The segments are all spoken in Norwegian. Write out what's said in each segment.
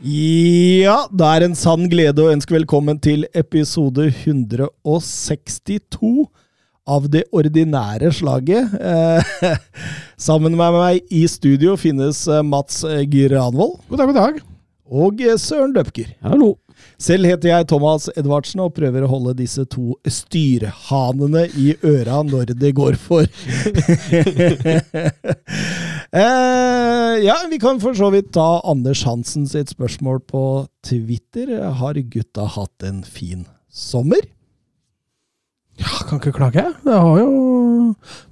Ja, det er en sann glede å ønske velkommen til episode 162 av det ordinære slaget. Eh, sammen med meg i studio finnes eh, Mats Granvold God dag, god dag. og eh, Søren Døpker. Hallo. Selv heter jeg Thomas Edvardsen og prøver å holde disse to styrhanene i øra når det går for. eh, ja, vi kan for så vidt ta Anders Hansen sitt spørsmål på Twitter. Har gutta hatt en fin sommer? Ja, kan ikke klage. Det har jo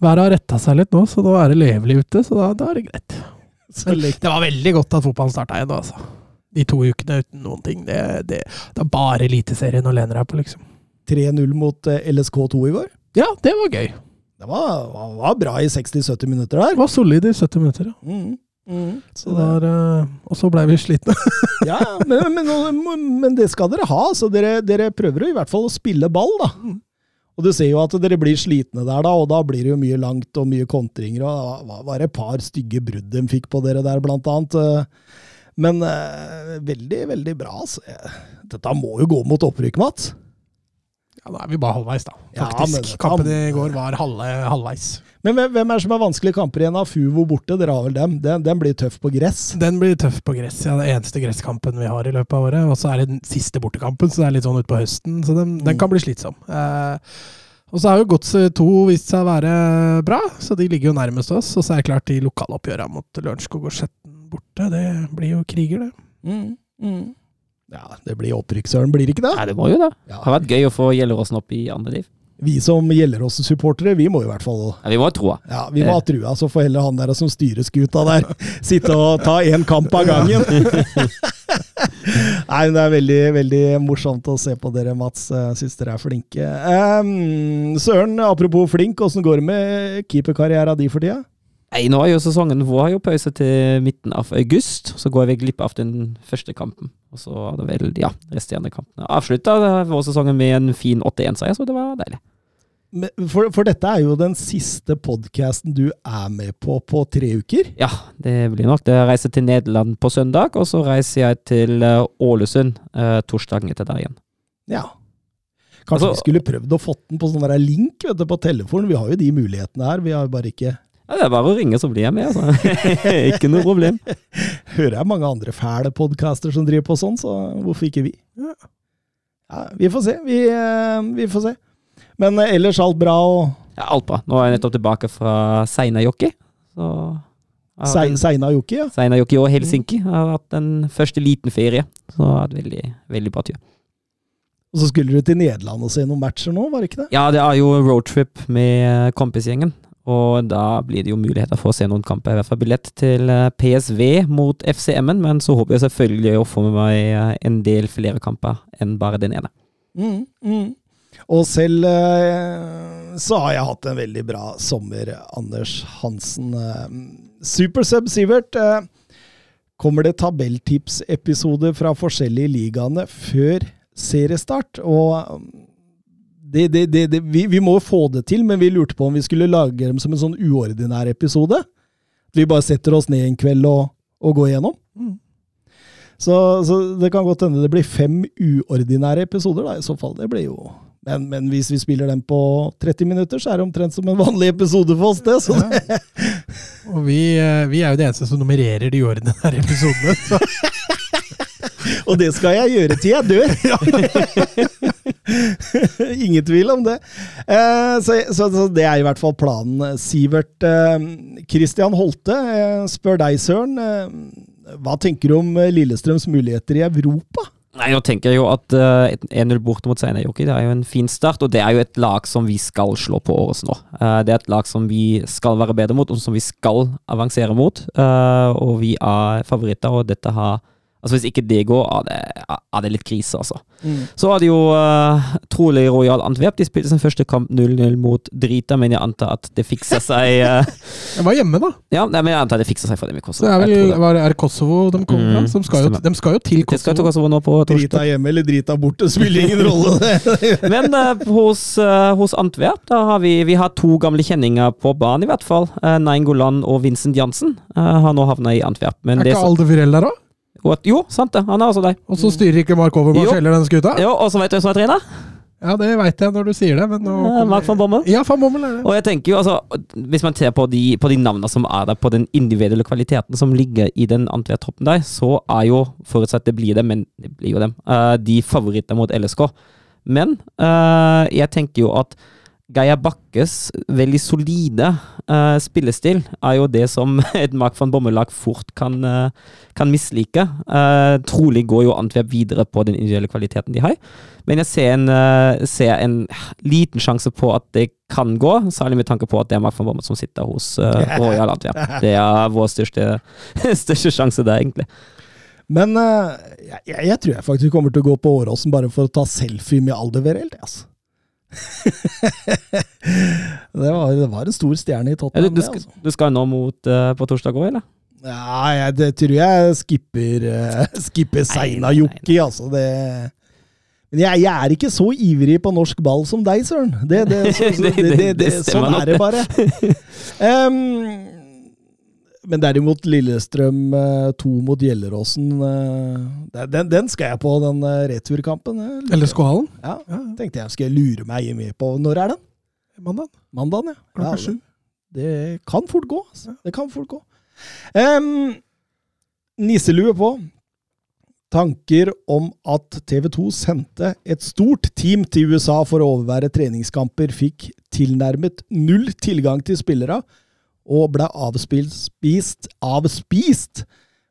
Været har retta seg litt nå, så nå er det levelig ute, så da, da er det greit. Det var veldig godt at fotballen starta igjen, altså. De to ukene uten noen ting. Det, det, det er bare Eliteserien å lene deg på, liksom. 3-0 mot eh, LSK2 i går. Ja, det var gøy. Det var, var, var bra i 60-70 minutter der. Det var solid i 70 minutter, ja. Mm, mm. Så det er, eh, og så blei vi slitne. Ja, men, men, men det skal dere ha. Så dere, dere prøver jo i hvert fall å spille ball, da. Og du ser jo at dere blir slitne der, da, og da blir det jo mye langt og mye kontringer. og Det var et par stygge brudd de fikk på dere der, blant annet. Men eh, veldig, veldig bra. Så, Dette må jo gå mot opprykk, Mats. Ja, da er vi bare halvveis, da. Ja, Faktisk. men det- Kampen i går var halve, halvveis. Men hvem- er det som har vanskelige kamper igjen? Fuvo borte, dere har vel dem? Den, den blir tøff på gress. Den blir tøff på gress. Ja, det er eneste gresskampen vi har i løpet av året. Og så er det den siste bortekampen, så det er litt sånn utpå høsten. Så den, den kan bli slitsom. Eh, og så har jo Godset 2 vist seg å være bra, så de ligger jo nærmest oss. Og så er det klart de lokale oppgjørene mot Lørenskog og Skjetten borte. Det blir jo kriger, det. Mm, mm. Ja, det blir opprykk, Søren. Blir det ikke det? Nei, det må jo det. Ja. Det har vært gøy å få Gjelleråsen opp i andre liv. Vi som Gjelleråsen-supportere, vi må i hvert fall Ja, vi må ha troa. Ja, vi må ha trua, så får heller han der som styrer skuta der, sitte og ta én kamp av gangen. Nei, men det er veldig, veldig morsomt å se på dere, Mats. Jeg Syns dere er flinke. Um, Søren, apropos flink, åssen går det med keeperkarrieren din for tida? Nei, nå er jo sesongen vår har jo pause til midten av august. Så går vi glipp av den første kampen. Og så er det vel, ja, resterende kampene. Avslutta vårsesongen med en fin 8-1-seier, så det var deilig. Men For, for dette er jo den siste podkasten du er med på på tre uker. Ja, det blir nok det. Jeg reiser til Nederland på søndag, og så reiser jeg til eh, Ålesund eh, torsdagen etter der igjen. Ja. Kanskje Altså- vi skulle prøvd å fått den på sånn der link vet du, på telefonen. Vi har jo de mulighetene her. Vi har jo bare ikke Ja, det er bare å ringe, så blir jeg med, altså. ikke noe problem. hører jeg mange andre fæle podcaster som driver på sånn, så hvorfor ikke vi? Ja. Ja, vi får se. Vi, eh, vi får se. Men eh, ellers alt bra og Ja, alt bra. Nå er jeg nettopp tilbake fra Seinajoki. Så jeg har Sei- Seina Joki, ja. Seinajoki og Helsinki. Jeg har hatt en første liten ferie. Så det har hatt veldig, veldig bra tur. Og så skulle du til Nederland og se noen matcher nå, var det ikke det? Ja, det er jo roadtrip med kompisgjengen. Og da blir det jo muligheter for å se noen kamper. I hvert fall billett til eh, PSV mot FCM-en, men så håper jeg selvfølgelig å få med meg eh, en del flere kamper enn bare den ene. Mm, mm. Og selv eh, så har jeg hatt en veldig bra sommer, Anders Hansen. Supersub Sivert, kommer det tabelltipsepisoder fra forskjellige ligaene før seriestart? Og det, det, det, det, vi, vi må jo få det til, men vi lurte på om vi skulle lage dem som en sånn uordinær episode. Vi bare setter oss ned en kveld og, og går igjennom. Mm. Så, så det kan godt hende det blir fem uordinære episoder, da, i så fall. Det blir jo men, men hvis vi spiller den på 30 minutter, så er det omtrent som en vanlig episode for oss, det. Så det Og vi, eh, vi er jo de eneste som nummererer de ordinære episodene. Så Og det skal jeg gjøre til jeg dør! Ingen tvil om det. Eh, så, så, så det er i hvert fall planen. Sivert eh, Christian Holte eh, spør deg, Søren. Hva tenker du om Lillestrøms muligheter i Europa? Nei, jeg tenker jo at uh, 1-0 borte mot Seinajokki det er jo en fin start, og det er jo et lag som vi skal slå på årets nå. Det er et lag som vi skal være bedre mot, og som vi skal avansere mot. Og vi er favoritter, og dette har Altså Hvis ikke det går, er det, er det litt krise, altså. Mm. Så er det jo uh, trolig Royal Antwerp. De spilte sin første kamp 0-0 mot Drita, men jeg antar at det fikser seg uh, Jeg var hjemme, da. Ja, nei, men jeg antar det fikser seg for dem i Kosovo. Så det er vel det. var, er det Kosovo de kommer fra? Mm, de, skal jo, de skal jo til Det skal til Kosovo. Kosovo nå på torsdag. Drita hjemme eller drita borte spiller ingen rolle. Men uh, hos, hos Antwerp da har vi, vi har to gamle kjenninger på banen, i hvert fall. Uh, Nainggolan og Vincent Jansen uh, har nå havna i Antwerp. Men Er ikke Alde Firell der òg? Og at- Jo, sant det. Han er også der. Og så styrer ikke Mark Overmars heller den skuta? Jo, og så vet du hvem som er trener? Ja, det veit jeg når du sier det, men nå Eh, Mark van Bommel. Ja, van Bommel er det. Og jeg tenker jo, altså, Hvis man ser på de, på de navnene som er der, på den individuelle kvaliteten som ligger i den Antwerp-troppen der, så er jo, forutsatt det blir det, men det blir jo dem, eh, de favoritter mot LSK. Men eh, jeg tenker jo at Geir Bakkes veldig solide uh, spillestil er jo det som et Mark van Bommel-lag fort kan, uh, kan mislike. Uh, trolig går jo Antwerp videre på den individuelle kvaliteten de har. Men jeg ser en, ser en liten sjanse på at det kan gå, særlig med tanke på at det er Mark van Bommel som sitter hos Royal Antwerp. Det er vår største, største sjanse der, egentlig. Men jeg, jeg, jeg tror jeg faktisk kommer til å gå på Åråsen bare for å ta selfie med Aldevereld. Altså. det, var, det var en stor stjerne i Ja, du, du, skal, altså. du skal nå mot uh, på torsdag òg, eller? Ja, jeg, det tror jeg skipper, uh, skipper Seina nei, nei. Jokki, altså. Det men jeg, jeg er ikke så ivrig på norsk ball som deg, Søren. Det, det, så, så, det, det, sånn er det bare. Em, men derimot Lillestrøm 2 mot Gjelleråsen eh, den, den skal jeg på, den eh, returkampen. eh. Eller Skålen. Ja, tenkte jeg skulle lure meg med på. Når er den? Mandag. Mandagen, ja. Klokka ja sju. det kan fort gå. Altså. Det kan fort gå. Um, nisselue på. Tanker om at TV 2 sendte et stort team til USA for å overvære treningskamper, fikk tilnærmet null tilgang til spillere, og ble avspist, avspist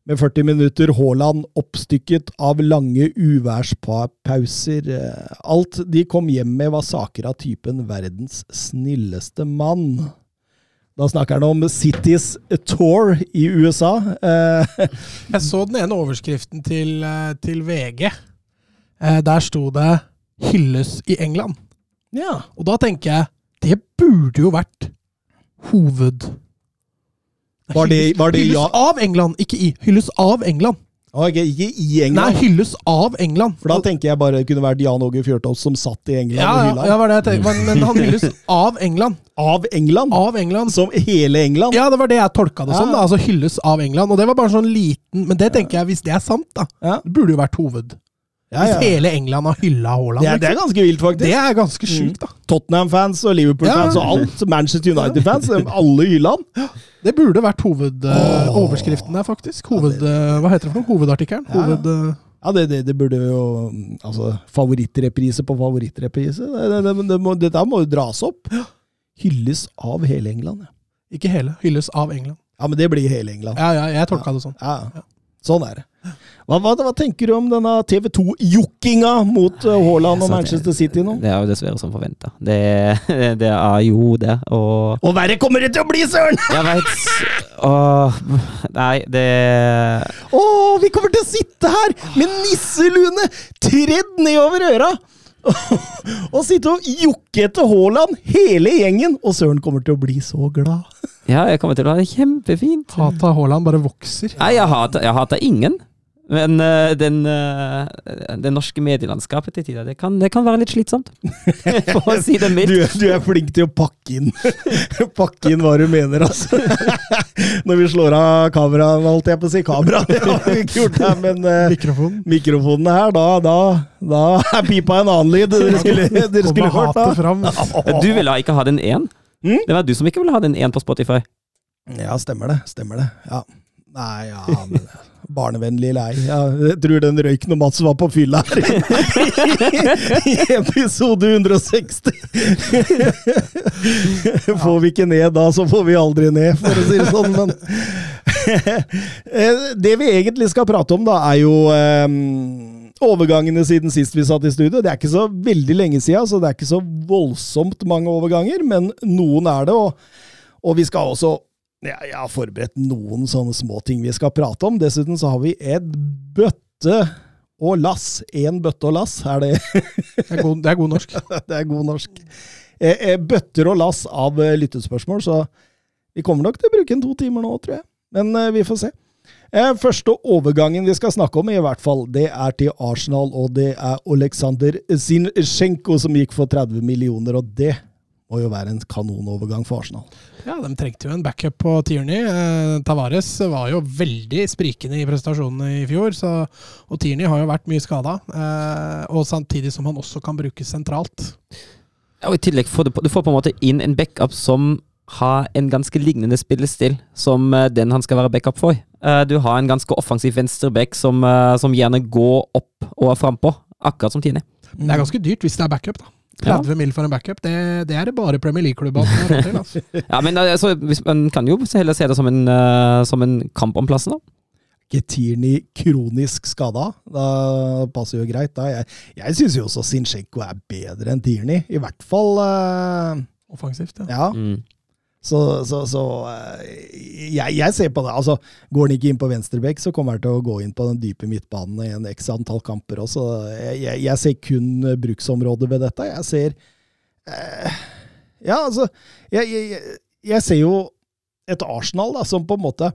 med 40 minutter Haaland oppstykket av lange uværspauser. Eh, Alt de kom hjem med var saker av typen 'verdens snilleste mann'. Da snakker han om Cities Tour i USA. Eh, Jeg så den ene overskriften til, eh, til VG. Eh, Der sto det 'hylles i England'. ja. Og da tenker jeg det burde jo vært hoved... Var det- var det hylles ja- av England, ikke i. Hylles av England. Okay, ikke i England? Nei, hylles av England. For da tenker jeg bare det kunne vært Jan Åge Fjørtoft som satt i England ja, og ja, hylla. ja, var det jeg tenkte. Men, men han hylles av England. Av England? Av England. Som hele England? Ja, det var det jeg tolka det som. Da, altså Hylles av England. Og det var bare sånn liten Men det tenker jeg, hvis det er sant, da. Ja. Det burde jo vært hoved. Ja, Hvis hele England har hylla Haaland. Det, det er ganske vilt, faktisk. det er ganske sjukt, da. Tottenham-fans og Liverpool-fans Ja. og alt. Manchester United-fans. Alle hylla han. Det burde vært hovedoverskriften der, faktisk. Hoved, eh, hva heter det for noe? Hovedartikkelen? Ja. Hoved... eh, Ja, det, det, det burde jo Altså, favorittreprise på favorittreprise. Det, det, det, det må, dette må jo dras opp. Hylles av hele England. Ja, Ikke hele. Hylles av England. ja men det blir hele England. Ja, ja, jeg tolka det sånn. Ja, sånn er det. Hva, hva, hva tenker du om denne TV 2-jokkinga mot uh, Haaland og Manchester City nå? Det er jo dessverre som forventa. Det, det er jo det, og Og verre kommer det til å bli, søren! Jeg veit Åh Nei, det Å, vi kommer til å sitte her med nisselune tredd nedover øra! og sitte og jokke etter Haaland, hele gjengen! Og Søren kommer til å bli så glad. Ja, jeg kommer til å ha det kjempefint. Hata Haaland bare vokser. Nei, jeg hater, jeg hater ingen. Men uh, den, uh, det norske medielandskapet til tider, det kan, det kan være litt slitsomt. For å si det Du, mildt. du er flink til å pakke inn Pakke inn hva du mener, altså. Når vi slår av kameraet, holdt jeg på å si kamera. Det har vi ikke gjort her, men eh, Mikrofonen. mikrofonene her, da, da, da er pipa en annen lyd. Dere skulle, dere skulle hørt da. fram. Du ville ikke ha den én? Mm? Det var du som ikke ville ha den én på Spotify. Ja, stemmer det. Stemmer det. Ja. Nei, ja, men Barnevennlig lei. Ja, jeg tror den røyk når Mats var på fylla her. I episode 160. Får vi ikke ned da, så får vi aldri ned, for å si det sånn. Men Eh, det vi egentlig skal prate om, da, er jo eh, overgangene siden sist vi satt i studio. Det er ikke så veldig lenge siden, så det er ikke så voldsomt mange overganger, men noen er det. Og, og vi skal også ja, Jeg har forberedt noen sånne små ting vi skal prate om. Dessuten så har vi et bøtte og lass. Én bøtte og lass, er det Det er god, det er god norsk. Det er god norsk. Eh, eh, bøtter og lass av eh, lyttespørsmål, så vi kommer nok til å bruke en to timer nå, tror jeg. Men eh, vi får se. Eh, første overgangen vi skal snakke om, i hvert fall, det er til Arsenal, og det er Oleksandr Zinchenko som gikk for 30 millioner, og det må jo være en kanonovergang for Arsenal. Ja, De trengte jo en backup på Tierney. Eh, Tavares var jo veldig sprikende i prestasjonene i fjor, så, og Tierney har jo vært mye skada. Eh, og samtidig som han også kan brukes sentralt. Ja, og i tillegg får du, du får på en måte inn en backup som har en ganske lignende spillestil som eh, den han skal være backup for. Eh, Du har en ganske offensiv venstreback som, eh, som gjerne går opp og er frampå, akkurat som Tini. Det er ganske dyrt hvis det er backup, da. Ja. 30 mil for en backup, det, det er det bare Premier League-klubber som har råd til. Altså. Ja, men altså, man kan jo heller se det som en, som en kamp om plassen, da. Getirni kronisk skada? Da passer jo greit. da. Jeg, jeg syns jo også Sinchenko er bedre enn Tierney. I hvert fall uh, Offensivt, ja. Ja. Mm. Så, så, så eh, jeg, jeg ser på det. altså Går han ikke inn på venstrebekk, så kommer han til å gå inn på den dype midtbanen i en x antall kamper også. Jeg, jeg, jeg ser kun bruksområdet ved dette. Jeg ser eh, Ja, altså jeg, ser jo et Arsenal da, som på en måte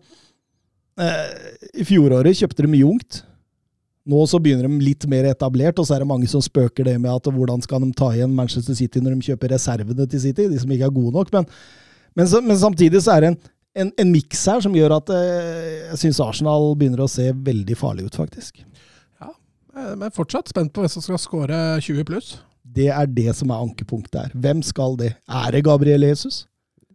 eh, I fjoråret kjøpte de mye ungt. Nå så begynner de litt mer etablert, og så er det mange som spøker det med at hvordan skal de ta igjen Manchester City når de kjøper reservene til City, de som ikke er gode nok. Men, men, så, men samtidig så er det en, en, en miks her som gjør at eh, jeg syns Arsenal begynner å se veldig farlig ut, faktisk. Ja, Men fortsatt spent på hvem som skal skåre 20 pluss. Det er det som er ankepunktet her. Hvem skal det? Er det Gabriel Jesus?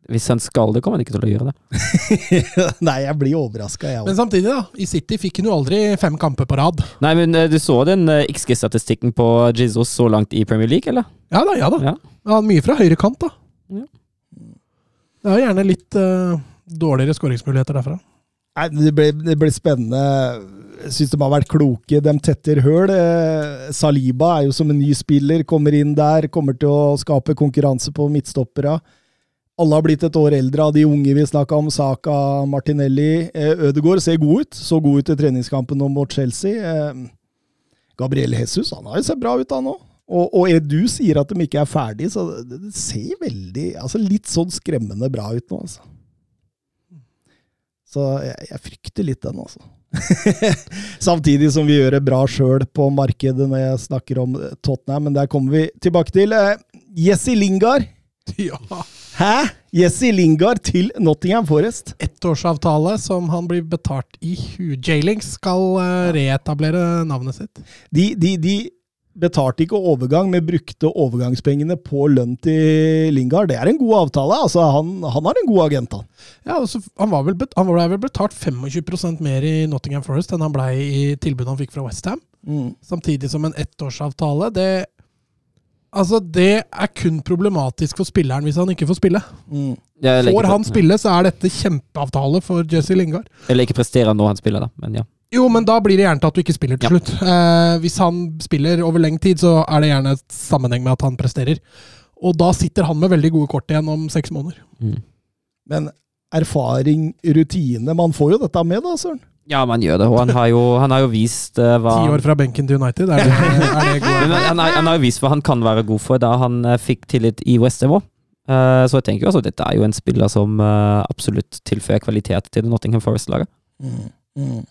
Hvis han skal det, kommer han ikke til å gjøre det. Nei, jeg blir overraska, jeg Men samtidig, da. I City fikk han jo aldri fem kamper på rad. Nei, men eh, du så den eh, XG-statistikken på Jesus så langt i Premier League, eller? Ja da, ja da. Ja. Ja, mye fra høyre kant, da. Ja. Det er gjerne litt uh, dårligere skåringsmuligheter derfra. Nei, det blir, det blir spennende. Jeg syns de har vært kloke. De tetter høl. Eh, Saliba er jo som en ny spiller, kommer inn der, kommer til å skape konkurranse på midtstoppera. Alle har blitt et år eldre av de unge vi snakka om. Saka, Martinelli. Eh, Ødegaard ser god ut. Så god ut i treningskampen nå mot Chelsea. Gabriel Jesus han har jo sett bra ut, han òg. Og, og du sier at de ikke er ferdige, så det, det ser veldig altså Litt sånn skremmende bra ut nå, altså. Så jeg, jeg frykter litt den, altså. Samtidig som vi gjør det bra sjøl på markedet når jeg snakker om Tottenham, men der kommer vi tilbake til. Eh, Jesse Lingard. Ja. Hæ? Jesse Lingard til Nottingham Forest. Ettårsavtale som han blir betalt i hu. J-Links skal eh, reetablere navnet sitt. De, de, de betalte ikke overgang, men brukte overgangspengene på lønn til Lingard. Det er en god avtale. altså Han, han har en god agent, han. Ja, altså, han, var vel bet han ble vel betalt 25% mer i Nottingham Forest enn han ble i tilbudet han fikk fra Westham. Samtidig som en ettårsavtale. Det, altså, det er kun problematisk for spilleren hvis han ikke får spille. Mm. Får han spille, så er dette kjempeavtale for Jesse Lingard. Eller ikke presterer når han spiller, da. Men ja. Jo, men da blir det gjerne til at du ikke spiller til Ja. slutt. Eh, hvis han spiller over lengre tid, så er det gjerne et sammenheng med at han presterer. Og da sitter han med veldig gode kort igjen om seks måneder. Mm. Men erfaring, rutine Man får jo dette med, da, Søren. Ja, man gjør det, og han har jo, han har jo vist uh, hva Ti år fra benken til United, er det, er det gode? Han, har- han har jo vist hva han kan være god for da han uh, fikk tillit i Westham òg. så jeg tenker jo altså, dette er jo en spiller som eh, absolutt tilfører kvalitet til det Nottingham Forest-laget. Eh,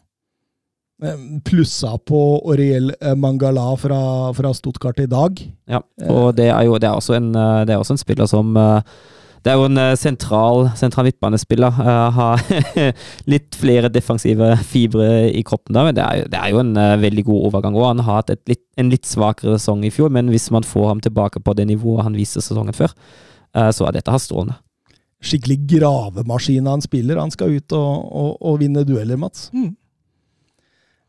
Plussa på Oriel eh, Mangala fra, fra Stuttgart i dag. Ja, og det er jo det er også en, eh, det er også en spiller som eh, Det er jo en eh, sentral, sentral midtbanespiller. eh, har litt flere defensive fibre i kroppen, da, men det er, jo- det er jo en eh, veldig god overgang. Og han har hatt et litt, en litt svakere sesong i fjor, men hvis man får ham tilbake på det nivået han viste sesongen før, eh, så er dette her strålende. Skikkelig gravemaskin av en spiller. Han skal ut og, og, og vinne dueller, Mats. Mm.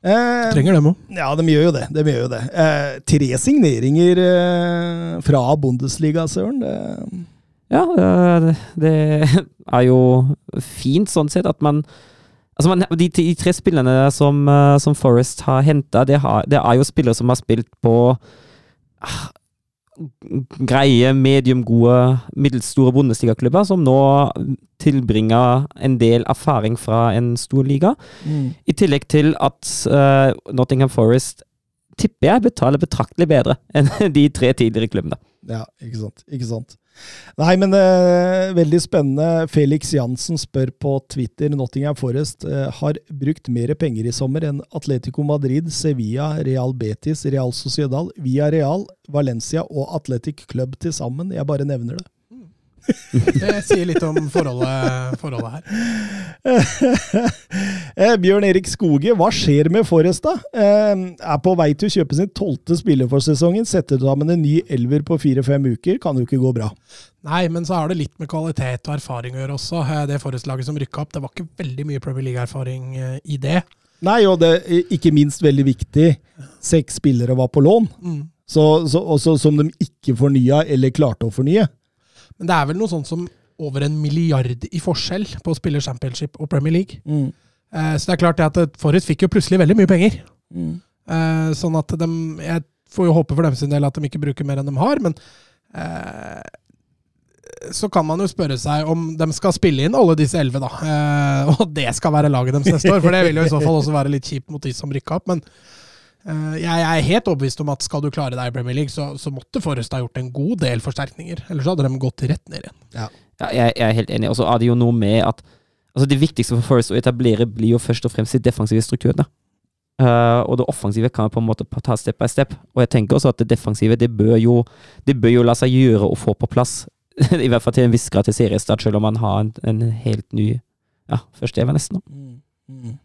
Eh, Trenger dem òg. Ja, de gjør jo det. De gjør jo det. Eh, tre signeringer eh, fra Bundesliga, Søren. Det, Ja, det- det er jo fint sånn sett at man Altså man, de, de tre spillerne som, eh, som Forest har henta, det, det er jo spillere som har spilt på ah, greie, mediumgode, middels store Bundesliga-klubber, som nå tilbringer en del erfaring fra en stor liga. Mm. I tillegg til at uh, Nottingham Forest tipper jeg betaler betraktelig bedre enn de tre tidligere klubbene. Ja, ikke sant. Ikke sant. Nei, men eh, veldig spennende. Felix Jansen spør på Twitter Nottingham Forest eh, har brukt mer penger i sommer enn Atletico Madrid, Sevilla, Real Betis, Real Sociedal, Via Real, Valencia og Athletic Club til sammen. Jeg bare nevner det. Det sier litt om forholdet, forholdet her. Eh, Bjørn Erik Skoge, hva skjer med Forrest da? Eh, er på vei til å kjøpe sin tolvte spiller for sesongen. Setter sammen en ny elver på fire-fem uker. Kan jo ikke gå bra. Nei, men så har det litt med kvalitet og erfaring å gjøre også. Eh, Det Forrest-laget som rykka opp, det var ikke veldig mye Premier League-erfaring i det. Nei, og det er ikke minst veldig viktig. Seks spillere var på lån, Mm. så, så, også som de ikke fornya eller klarte å fornye. Men det er vel noe sånt som over en milliard i forskjell på å spille Championship og Premier League. Mm. Eh, Så det er klart at eh, Forrest fikk jo plutselig veldig mye penger. Mm. Eh, Sånn at de, Jeg får jo håpe for dem sin del at de ikke bruker mer enn de har, men eh, så kan man jo spørre seg om de skal spille inn alle disse elleve, da. Eh, og det skal være laget deres neste år, for det vil jo i så fall også være litt kjipt mot de som rykka opp. Men jeg er helt overbevist om at skal du klare deg i Premier League, så, så måtte Forrest ha gjort en god del forsterkninger. Ellers hadde de gått rett ned igjen. Ja, jeg, jeg er helt enig. Og så er det jo noe med at altså Det viktigste for Forrest å etablere blir jo først og fremst de defensive strukturene. Uh, og det offensive kan på en måte ta step by step. Og jeg tenker også at det defensive det bør jo, det bør jo la seg gjøre å få på plass. I hvert fall til en viss grad til seriestart, selv om man har en, en helt ny ja, førsteelver nesten. nå. Mm. Mm.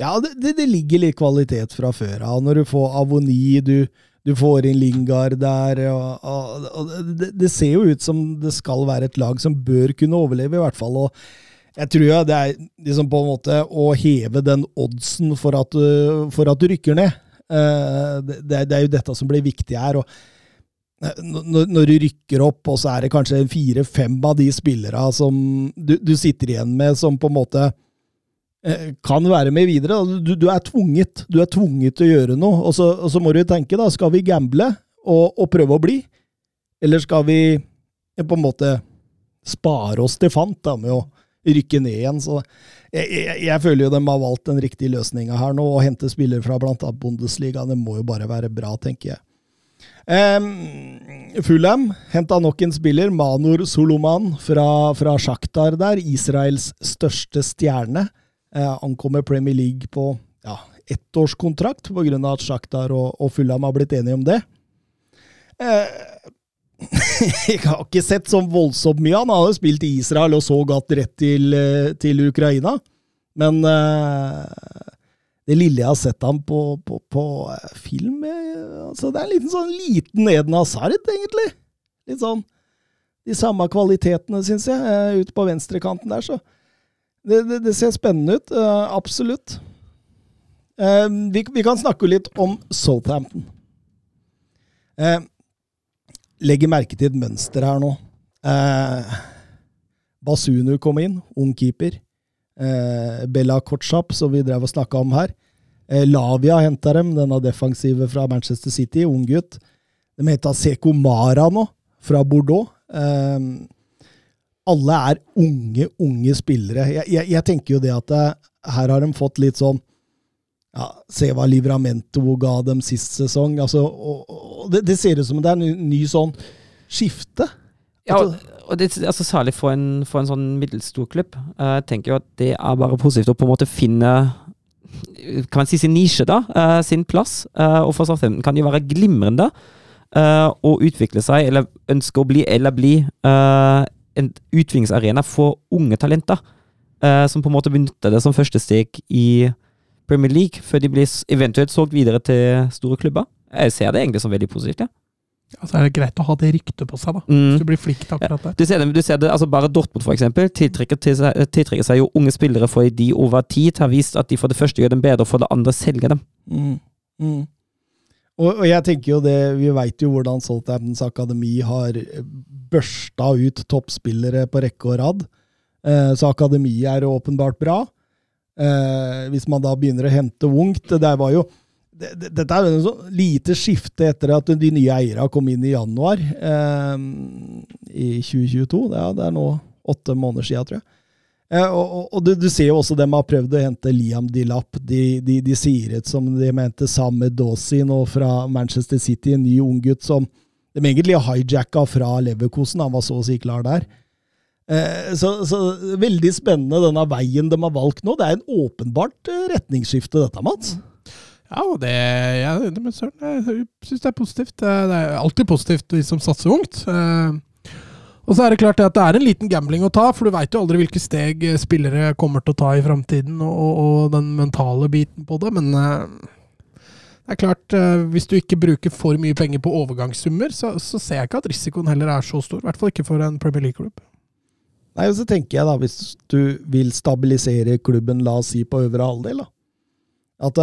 Ja, det, det, ligger litt kvalitet fra før av. Når du får Avoni, du, du får inn Lingard der og, og, og det, det ser jo ut som det skal være et lag som bør kunne overleve, i hvert fall. og jeg tror ja, det er liksom på en måte å heve den oddsen for at, du- for at du rykker ned. Eh, Det, det er- jo dette som blir viktig her. eh, når, når du rykker opp, og så er det kanskje fire-fem av de spillere som du, du sitter igjen med, som på en måte kan være med videre. Du, du er tvunget Du er tvunget til å gjøre noe. Og så, og så må du tenke, da, skal vi gamble og, og prøve å bli? Eller skal vi eh, på en måte spare oss til fant da, med å rykke ned igjen? Så jeg, jeg, jeg føler jo de har valgt den riktige løsninga her nå, å hente spillere fra bl.a. Bundesliga. Det må jo bare være bra, tenker jeg. Um, Fulham henta nok en spiller, Manor Soloman fra, fra Shakhtar der. Israels største stjerne. Eh, ankommer Premier League på ja, ettårskontrakt pga. at Shakhtar og, og Fulham har blitt enige om det. Eh, jeg har ikke sett så voldsomt mye. Han hadde spilt i Israel og så gatt rett til, eh, til Ukraina. Men eh, det lille jeg har sett ham på, på, på eh, film eh, altså Det er en liten sånn liten Eden Hazard, egentlig. Litt sånn de samme kvalitetene, syns jeg, ute på venstrekanten der. Så det, det, det ser spennende ut. Uh, absolutt. Uh, vi, vi kan snakke litt om Southampton. Uh, legger merke til et mønster her nå. Uh, Basunu kom inn, ung keeper. Uh, Bella Kotschap, som vi drev og snakka om her. Lavia henta dem, denne defensive fra Manchester City, ung gutt. De henta Seko Mara nå, fra Bordeaux. Eh, alle er unge, unge spillere. Jeg, jeg, jeg tenker jo det at det, her har de fått litt sånn ja, Se hva Livramento ga dem sist sesong. Altså, og, og det, det ser ut som det er en ny, ny sånn skifte. Ja, og, og det, altså Særlig for en, for en sånn middelstor klubb. eh, Jeg tenker jo at det er bare positivt å på en måte finne kan man si sin nisje, da. eh, sin plass. eh, og for Southampton kan jo være glimrende eh, å utvikle seg, eller ønske å bli, eller bli eh, en utviklingsarena for unge talenter. eh, som på en måte benytter det som første steg i Premier League, før de blir eventuelt solgt videre til store klubber. Jeg ser det egentlig som veldig positivt. ja. Altså er det greit å ha det ryktet på seg, da. Mm. Hvis du blir flink til akkurat det. Du ser det, du ser det altså bare Dortmund for eksempel, tiltrekker, til seg, tiltrekker seg jo unge spillere fordi de over tid har vist at de for det første gjør dem bedre, og for det andre selger dem. Mm. Mm. Og, og jeg tenker jo det, vi veit jo hvordan Southamptons akademi har børsta ut toppspillere på rekke og rad. Eh, så akademiet er åpenbart bra. Eh, hvis man da begynner å hente ungt. Det var jo det, det, Dette er jo en sånn lite skifte etter at de nye eierne kom inn i januar eh, i 2022. Det er, det er nå åtte måneder siden, tror jeg. Eh, og, og, og du, du, ser jo også dem har prøvd å hente Liam Dilap. De, de, de sier et som de mente Samed Dawsi nå fra Manchester City, en ny unggutt som de egentlig hijacka fra Leverkosen. Han var så å si klar der. Eh, så, så, veldig spennende denne veien de har valgt nå. Det er en åpenbart eh, retningsskifte, dette, Mats. Ja, og det, ja, det jeg syns det er positivt. Det er alltid positivt, de som satser ungt. Eh, og så er det klart at det er en liten gambling å ta, for du veit jo aldri hvilke steg spillere kommer til å ta i framtiden, og, og, den mentale biten på det. Men uh, det er klart, uh, hvis du ikke bruker for mye penger på overgangssummer, så, så, ser jeg ikke at risikoen heller er så stor. I hvert fall ikke for en Premier League-klubb. Nei, og så tenker jeg da, hvis du vil stabilisere klubben, la oss si på øvre halvdel, da. At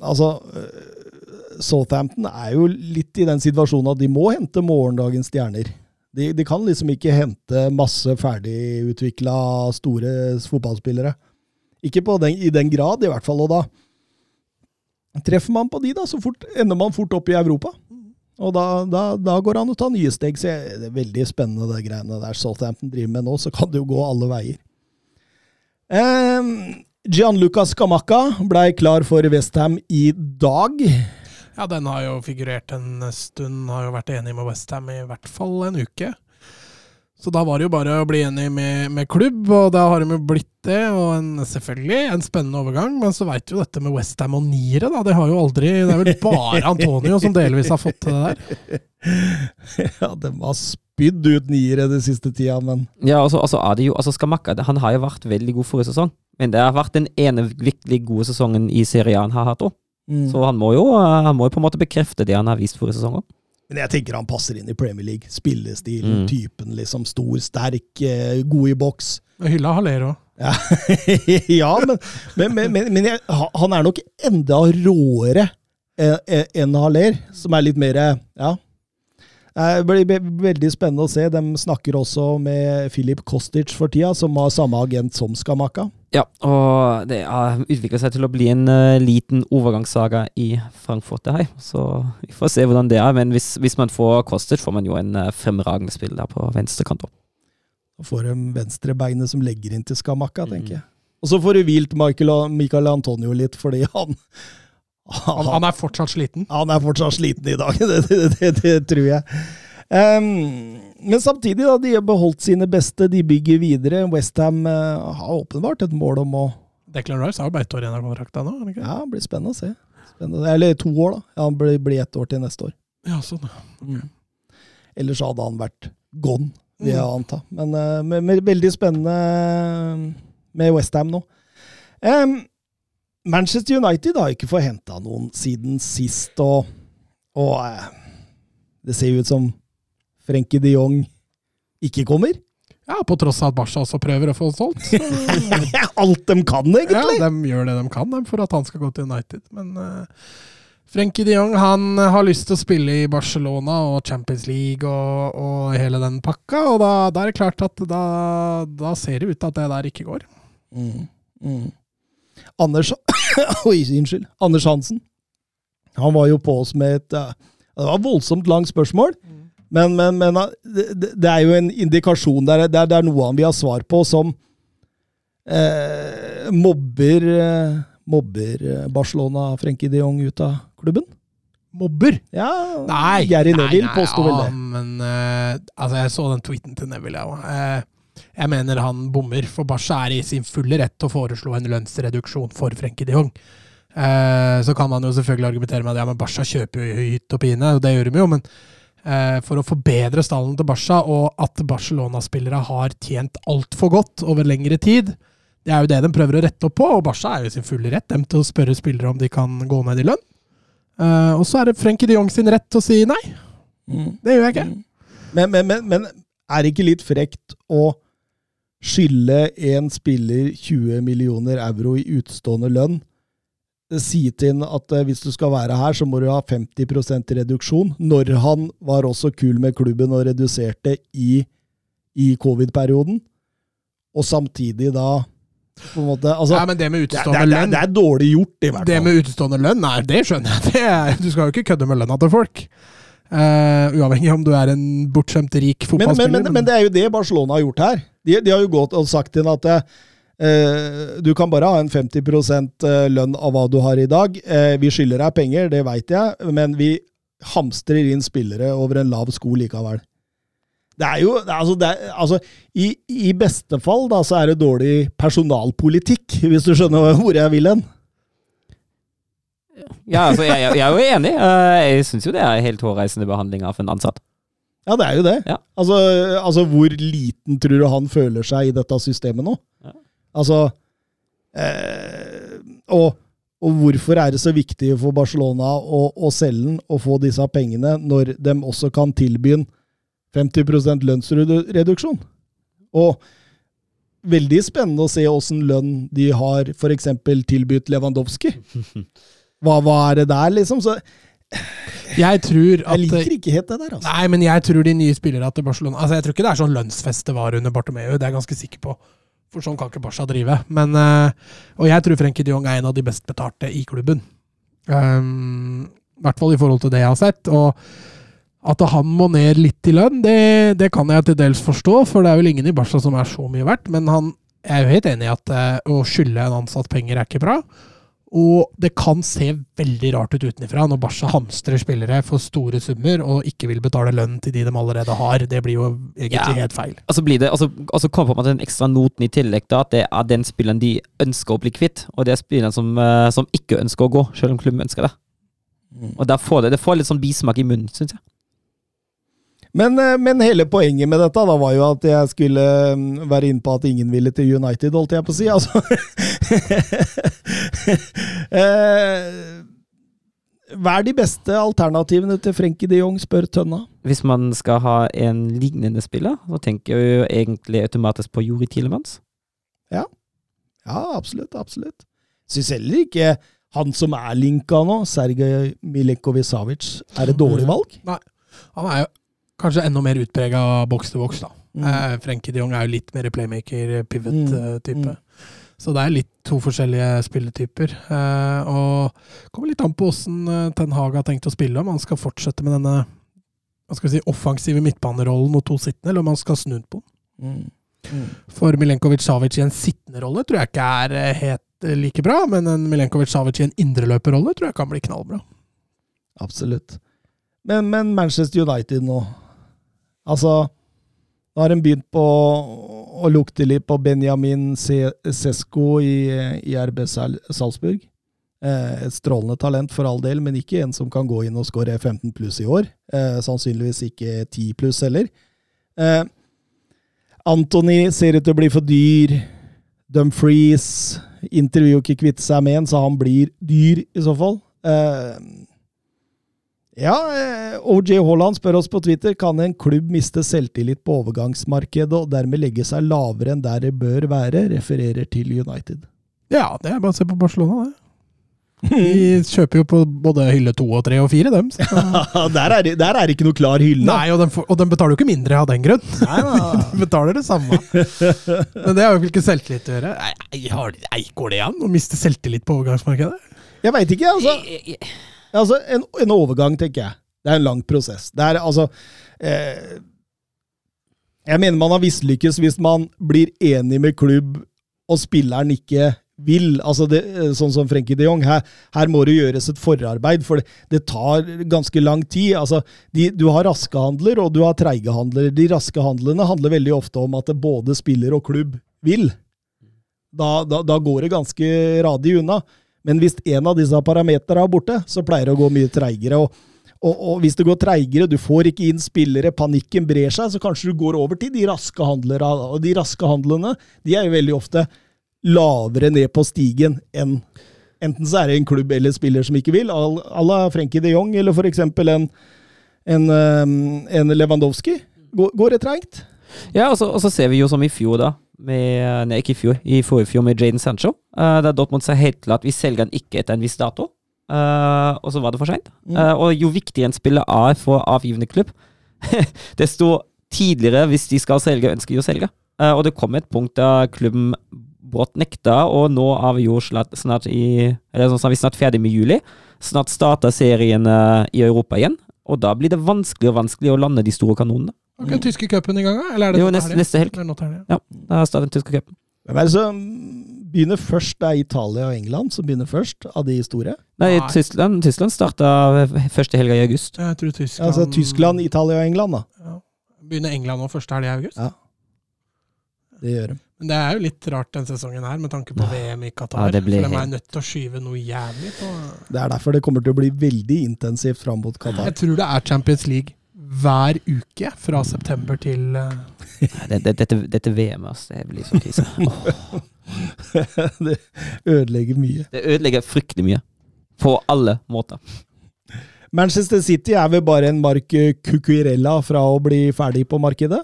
altså Southampton er jo litt i den situasjonen at de må hente morgendagens stjerner. De, de, kan liksom ikke hente masse ferdigutvikla store fotballspillere. Ikke den, i den grad, i hvert fall. Og da treffer man på de, da, så fort, ender man fort opp i Europa. Og da, da, da går det an å ta nye steg. Så det er veldig spennende, det greiene der Southampton driver med nå. Så kan det jo gå alle veier. Eh, Gianluca Scamacca blei klar for Westham i dag. Ja, den har jo figurert en stund. Har jo vært enig med Westham i hvert fall en uke. Så da var det jo bare å bli enig med, med klubb, og da har de jo blitt det. Og en, selvfølgelig en spennende overgang, men så veit jo dette med Westham og niere, da. Det har jo aldri Det er vel bare Antonio som delvis har fått til det der. Ja, de har spydd ut niere den siste tida, men Ja, altså, altså er det jo Altså, Skamakka han har jo vært veldig god forrige sesong, men det har vært den ene virkelig gode sesongen i Serie A han har hatt òg. Mm. Så han må, jo, eh, han må jo på en måte bekrefte det han har vist forrige sesong òg. Men jeg tenker han passer inn i Premier League. Spillestilen, mm. typen, liksom. Stor, sterk, eh, god i boks. Hylla Hallero. Ja, ja men, men, men, men jeg, han er nok enda råere eh, enn Haller, som er litt mer Ja, det blir veldig spennende å se. De snakker også med Filip Kostic for tida, som har samme agent som Skamaka. Ja, og det har utvikla seg til å bli en uh, liten overgangssaga i Frankfurt. Det her. Så vi får se hvordan det er. Men hvis, hvis man får Kostic, får man jo en uh, fremragende spill der på venstrekant Og Da får de venstrebeinet som legger inn til Skamaka, tenker mm. jeg. Og så får du hvilt Michael, Michael Antonio litt, fordi han han, han, er fortsatt sliten? Han er fortsatt sliten i dag, det, det, det, det tror jeg. Um, men samtidig, da, de har beholdt sine beste, de bygger videre. Westham uh, har åpenbart et mål om å Declan Rice har jo bare ett år igjen av kontrakta nå? Ikke? Ja, det blir spennende å se. Spennende. Eller to år, da. Ja, han blir, blir ett år til neste år. Ja, sånn. Okay. Mm. Ellers hadde han vært gone, vil jeg mm. anta. Men uh, med, med, veldig spennende med Westham nå. Um, Manchester United har ikke fått henta noen siden sist, og, og uh, det ser jo ut som Frenkie de Jong ikke kommer. Ja, på tross av at Barca også prøver å få solgt. Alt de kan, egentlig! Ja, de gjør det de kan for at han skal gå til United. Men uh, Frenkie de Jong han har lyst til å spille i Barcelona og Champions League og, og hele den pakka, og da, da, er det klart at da, da, ser det ut til at det der ikke går. Mm, mm. Anders Oi, unnskyld. Anders Hansen. Han var jo på oss med et Det var voldsomt langt spørsmål. Men, men, men det, det, er jo en indikasjon der. Det er, det er noe han vil ha svar på, som eh, mobber, eh, mobber eh, Barcelona Frenkie de Jong ut av klubben. Mobber? Ja, nei, Gary Neville påsto vel det. Men uh, altså, jeg så den tweeten til Neville, jeg òg. Uh, jeg mener han bommer, for Barca er i sin fulle rett til å foreslå en lønnsreduksjon for Frenkie de Jong. Uh, så kan man jo selvfølgelig argumentere med at ja, men Barca kjøper jo hytt og pine, og det gjør de jo, men for å forbedre stallen til Barca, og at Barcelona-spillere har tjent altfor godt over lengre tid, det er jo det de prøver å rette opp på, og Barca er jo sin fulle rett dem til å spørre spillere om de kan gå ned i lønn. Eh, og så er det Frenkie de Jong sin rett til å si nei. Mm. Det gjør jeg ikke. Mm. Men, men, men, men er det ikke litt frekt å skylde en spiller 20 millioner euro i utstående lønn, si til ham at eh, hvis du skal være her, så må du ha 50 reduksjon, når han var også kul med klubben og reduserte i, i covid-perioden, og samtidig da på en måte. Altså, Ja, men det med det, utestående det, lønn det er dårlig gjort, i hvert fall. Det med utestående lønn, nei, det skjønner jeg. Det er, du skal jo ikke kødde med lønna til folk. Uh, uavhengig om du er en bortskjemt rik Men, men, fotballspiller. men, men det er jo det Barcelona har gjort her. De, de har jo gått og sagt til ham at eh, du kan bare ha en 50% lønn av hva du har i dag. Eh, vi skylder deg penger, det veit jeg, men vi hamstrer inn spillere over en lav sko likevel. Det er jo altså, det er, altså i, I beste fall da, så er det dårlig personalpolitikk, hvis du skjønner hvor jeg vil hen. Ja, altså, jeg, jeg, jeg er jo enig. Eh, Jeg syns jo det er helt hårreisende behandling av en ansatt. Ja, det er jo det. Ja. Altså, altså, hvor liten tror du han føler seg i dette systemet nå? Ja. Altså eh, og, og hvorfor er det så viktig for Barcelona å, å selge den og få disse pengene, når de også kan tilby en 50% lønnsreduksjon? Og veldig spennende å se åssen lønn de har f.eks. tilbudt Lewandowski. Hva, hva er det der, liksom? Så jeg tror at jeg liker ikke helt det der, altså. Nei, men jeg tror de nye spillerne til Barcelona Altså, Jeg tror ikke det er sånn lønnsfest det var under Bartomeu, det er jeg ganske sikker på. For sånn kan ikke Barca drive. Men, eh, og jeg tror Frenkie de er en av de best betalte i klubben. Um, I hvert fall i forhold til det jeg har sett. Og at han må ned litt i lønn, det, det kan jeg til dels forstå, for det er vel ingen i Barca som er så mye verdt. Men han, jeg er jo helt enig i at eh, å skylde en ansatt penger er ikke bra. Og det kan se veldig rart ut utenfra når Barca hamstrer spillere for store summer og ikke vil betale lønn til de de allerede har. Det blir jo egentlig Ja. helt feil. Altså blir det, altså, altså kommer på en den ekstra noten i tillegg da, at det er den spilleren de ønsker å bli kvitt, og det er spilleren som, eh, som ikke ønsker å gå, selv om klubben ønsker det. Og der får det, det får litt sånn bismak i munnen, syns jeg. Men, eh, men hele poenget med dette da var jo at jeg skulle mm, være inne på at ingen ville til United, holdt jeg på å si. Altså. Eh, Hva er de beste alternativene til Frenkie de Jong, spør Tønna. Hvis man skal ha en lignende spiller, så tenker jeg jo egentlig automatisk på Juri Tilemans. Ja, absolutt. absolutt. Syns heller ikke han som er linka nå, Sergej Milenkovic-Savic, er et dårlig valg. Nei. Han er jo kanskje enda mer utprega boks til boks, da. Mm. Eh, Frenkie de Jong er jo litt mer playmaker, pivot-type. Mm. Så det er litt to forskjellige spilletyper. Eh, og det kommer litt an på åssen eh, Ten Hag har tenkt å spille, om han skal fortsette med denne hva skal vi si, offensive midtbanerollen og to sittende, eller om han skal snu den på den. Mm. Mm. For Milenkovic-Savic i en sittende rolle tror jeg ikke er eh, helt eh, like bra, men en Milenkovic-Savic i en indreløperrolle tror jeg kan bli knallbra. Absolutt. Men, men Manchester United nå Altså, nå har en begynt på å lukte litt på Benjamin Sesko i, i RB Salzburg. Eh, et strålende talent, for all del, men ikke en som kan gå inn og skåre 15 pluss i år. Eh, sannsynligvis ikke 10 pluss heller. Eh, Anthony ser ut til å bli for dyr. Dumfries intervjuer ikke kvitte seg med en, så han blir dyr i så fall. Eh, ja, eh, OJ Haaland spør oss på Twitter kan en klubb miste selvtillit på overgangsmarkedet og dermed legge seg lavere enn der det bør være, refererer til United. Ja, det er bare å se på Barcelona, det. De kjøper jo på både hylle to og tre og fire, dem. Så. der, er det, der er ikke noe klar hylle. Nei, og de, og de betaler jo ikke mindre av den grunn. Nei. De betaler det samme. Men det har jo ikke selvtillit å gjøre. Nei, nei, har nei, går det an å miste selvtillit på overgangsmarkedet? Jeg veit ikke, altså. Altså en, en overgang, tenker jeg. Det er en lang prosess. Det er altså eh, Jeg mener man har mislykkes hvis man blir enig med klubb, og spilleren ikke vil. Altså det, sånn som Frenkie de Jong. Her, her må det gjøres et forarbeid, for det, det tar ganske lang tid. Altså, de, du har raske handler, og du har treige handler. De raske handlene handler veldig ofte om at både spiller og klubb vil. Da, da, da går det ganske radig unna. Men hvis en av disse parameterne er borte, så pleier det å gå mye treigere. Og, og, og hvis det går treigere, du får ikke inn spillere, panikken brer seg, så kanskje du går over til de raske handlere. Og de raske handlene de er jo veldig ofte lavere ned på stigen enn Enten så er det en klubb eller spiller som ikke vil, à la Frenkie de Jong, eller eksempel en, en, um, en Lewandowski. Går, går det treigt? Ja, og så, og så ser vi jo som i fjor, da. Med, nei, ikke i fjor. I forrige fjor med Jaden Sancho. Uh, der Dortmund sa helt klart vi selger den ikke etter en viss dato. Uh, og så var det for seint. Mm. Uh, og jo viktigere en spiller er for avgivende klubb, desto tidligere, hvis de skal selge, ønsker de å selge. Uh, og det kom et punkt da klubben brått nekta, og nå er vi jo snart, snart i Eller sånn vi snart ferdig med juli. Snart starter serien eh, i Europa igjen, og da blir det vanskelig og vanskelig å lande de store kanonene. Har ikke den tyske cupen i gang, da? Eller er det Jo, neste, neste helg. Er. Ja, da starter den tyske cupen. Hvem er det som begynner først? Det er Italia og England som begynner først, av de store. Nei, Nei. Tyskland, Tyskland starta første helga i august. Jeg tror Tyskland Altså Tyskland, Italia og England, da. Ja. Begynner England nå første helg i august? Ja. Det gjør de. Men det er jo litt rart den sesongen her, med tanke på VM i Qatar. Ja, det for de er nødt til å skyve noe jævlig på Det er derfor det kommer til å bli veldig intensivt fram mot Qatar. Jeg tror det er Champions League hver uke fra september til eh, Nei, det- det- Dette, dette VM, altså. Det blir så krise. Det ødelegger mye. det ødelegger fryktelig mye. På alle måter. Manchester City er vel bare en Mark Cucurella fra å bli ferdig på markedet?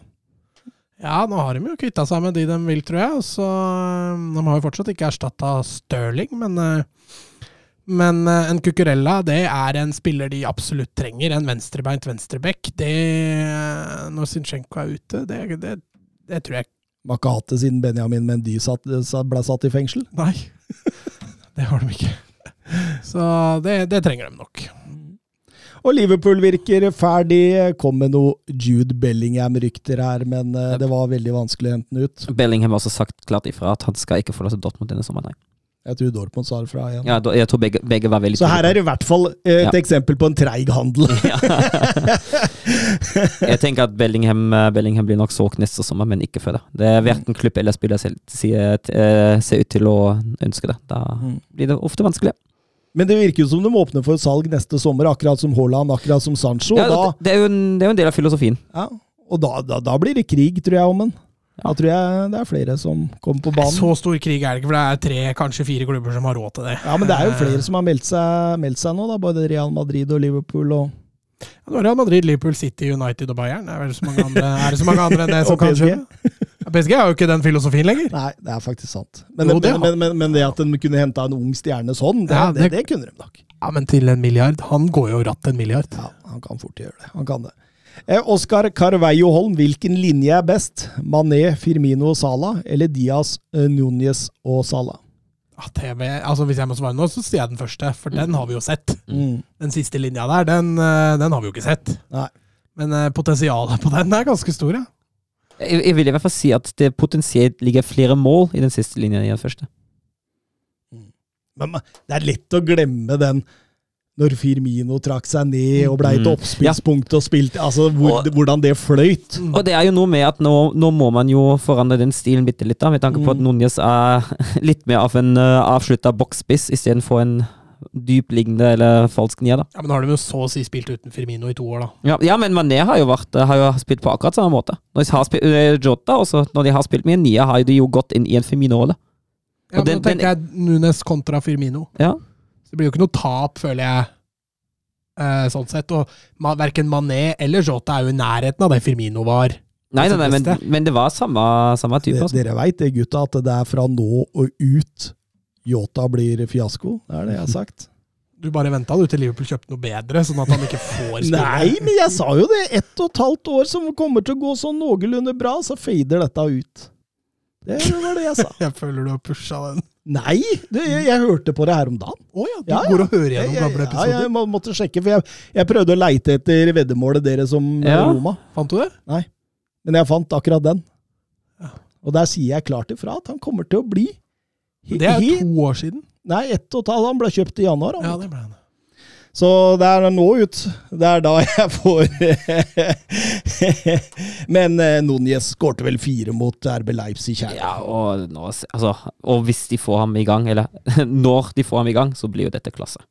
Ja, nå har de jo kvitta seg med de de vil, tror jeg. Så eh, de har jo fortsatt ikke erstatta Stirling, men eh, men eh, en Cucurella det er en spiller de absolutt trenger. En venstrebeint venstreback. Det Når Zinchenko er ute, det, det, det tror jeg De har ikke hatt det siden Benjamin Mendy satt, ble satt i fengsel. Nei. Det har de ikke. Så det, det trenger de nok. Og Liverpool virker ferdig. Kom med noe Jude Bellingham-rykter her, men eh, det var veldig vanskelig å hente den ut. Bellingham har også sagt klart ifra at han skal ikke forlate Dortmund denne sommeren. Nei. Jeg tror Dortmund sa det fra igjen. Ja, da- jeg tror begge, begge var veldig Så her er det i hvert fall et Ja. eksempel på en treig handel. Jeg tenker at Bellingham, eh, Bellingham blir nok solgt neste sommer, men ikke før det. Det er verken klubb eller spiller selv ser, eh, ser ut til å ønske det. Da Mm. blir det ofte vanskelig. Men det virker jo som de åpner for salg neste sommer, akkurat som Haaland, akkurat som Sancho. Ja, da, det, er jo en, det er jo en del av filosofien. ja, og da, da, da blir det krig, tror jeg, om den. Da tror jeg det er flere som kommer på banen. Så stor krig er det ikke, for det er tre, kanskje fire klubber som har råd til det. Ja, men det er jo flere som har meldt seg, meldt seg nå, da. Både Real Madrid og Liverpool og er Real Madrid, Liverpool, City, United og Bayern. Er, det så mange andre, er det så mange andre enn det som kan kjøpe? PSG har jo ikke den filosofien lenger. Nei, det er faktisk sant. Men, Jo, det men, men, men, det at de kunne henta en ung stjerne sånn, det, Ja, det, det- det kunne de nok. Ja, Men til en milliard. Han går jo ratt en milliard. Ja, han kan fort gjøre det. Han kan det. Eh, Oskar Carveio Holm, hvilken linje er best? Mané, Firmino og Sala, eller Diaz, eh, Núñez og Sala? Ja, TV, altså Hvis jeg må svare nå, så sier jeg den første, for den har vi jo sett. Mm. Den siste linja der, den, eh, den har vi jo ikke sett. Nei. Men potensialet på den er ganske stor, ja. Jeg, jeg vil i hvert fall si at det potensielt ligger flere mål i den siste linja i den første. Men det er lett å glemme den når Firmino trakk seg ned og ble et Mm. oppspillspunkt og spilte Altså hvor, Og- hvordan det fløyt. Mm. Og det er jo noe med at nå, nå må man jo forandre den stilen bitte litt, da, med tanke på at Mm. Núñez er litt mer av en uh, avslutta boksspiss istedenfor en dypliggende eller falsk nier, da. Ja, Men nå har de jo så å si spilt uten Firmino i to år, da. Ja, ja, men Mané har jo, vært, har jo spilt på akkurat samme måte. Når de har spilt, uh, Jota, også, når de har spilt med en nier, har de jo gått inn i en Firmino-rolle. Ja, men den- Nå tenker jeg Nunes kontra Firmino. Ja. Så det blir jo ikke noe tap, føler jeg. Eh, sånn sett. Og ma verken Mané eller Jota er jo i nærheten av det Firmino var. Nei, nei, nei, men, men det var samme, samme type. Det, Altså. dere veit det, gutta, at det er fra nå og ut Yota blir fiasko. Det er det jeg har sagt. Du bare venta du til Liverpool kjøpte noe bedre, sånn at han ikke får spille. Nei, men jeg sa jo det! Ett og et halvt år som kommer til å gå sånn noenlunde bra, så fader dette ut. Det var det jeg sa. Jeg føler du har pusha den. Nei! Du, jeg, jeg hørte på det her om dagen. Å ja, du Ja, ja. går og hører gjennom jeg, gamle ja, jeg må, måtte sjekke, for jeg, jeg prøvde å leite etter veddemålet dere som eh, Ja. Roma. Fant du det? Nei, Men jeg fant akkurat den. Ja. Og der sier jeg klart ifra at han kommer til å bli Det er to år siden. Nei, ett og et halvt. Han ble kjøpt i januar. Han. Ja, det ble han. Så det er nå ut. Det er da jeg får Men eh, Núñez skårte vel fire mot RB Leipzig her. Ja, og, nå, altså, og hvis de får ham i gang, eller når de får ham i gang, så blir jo dette klasse.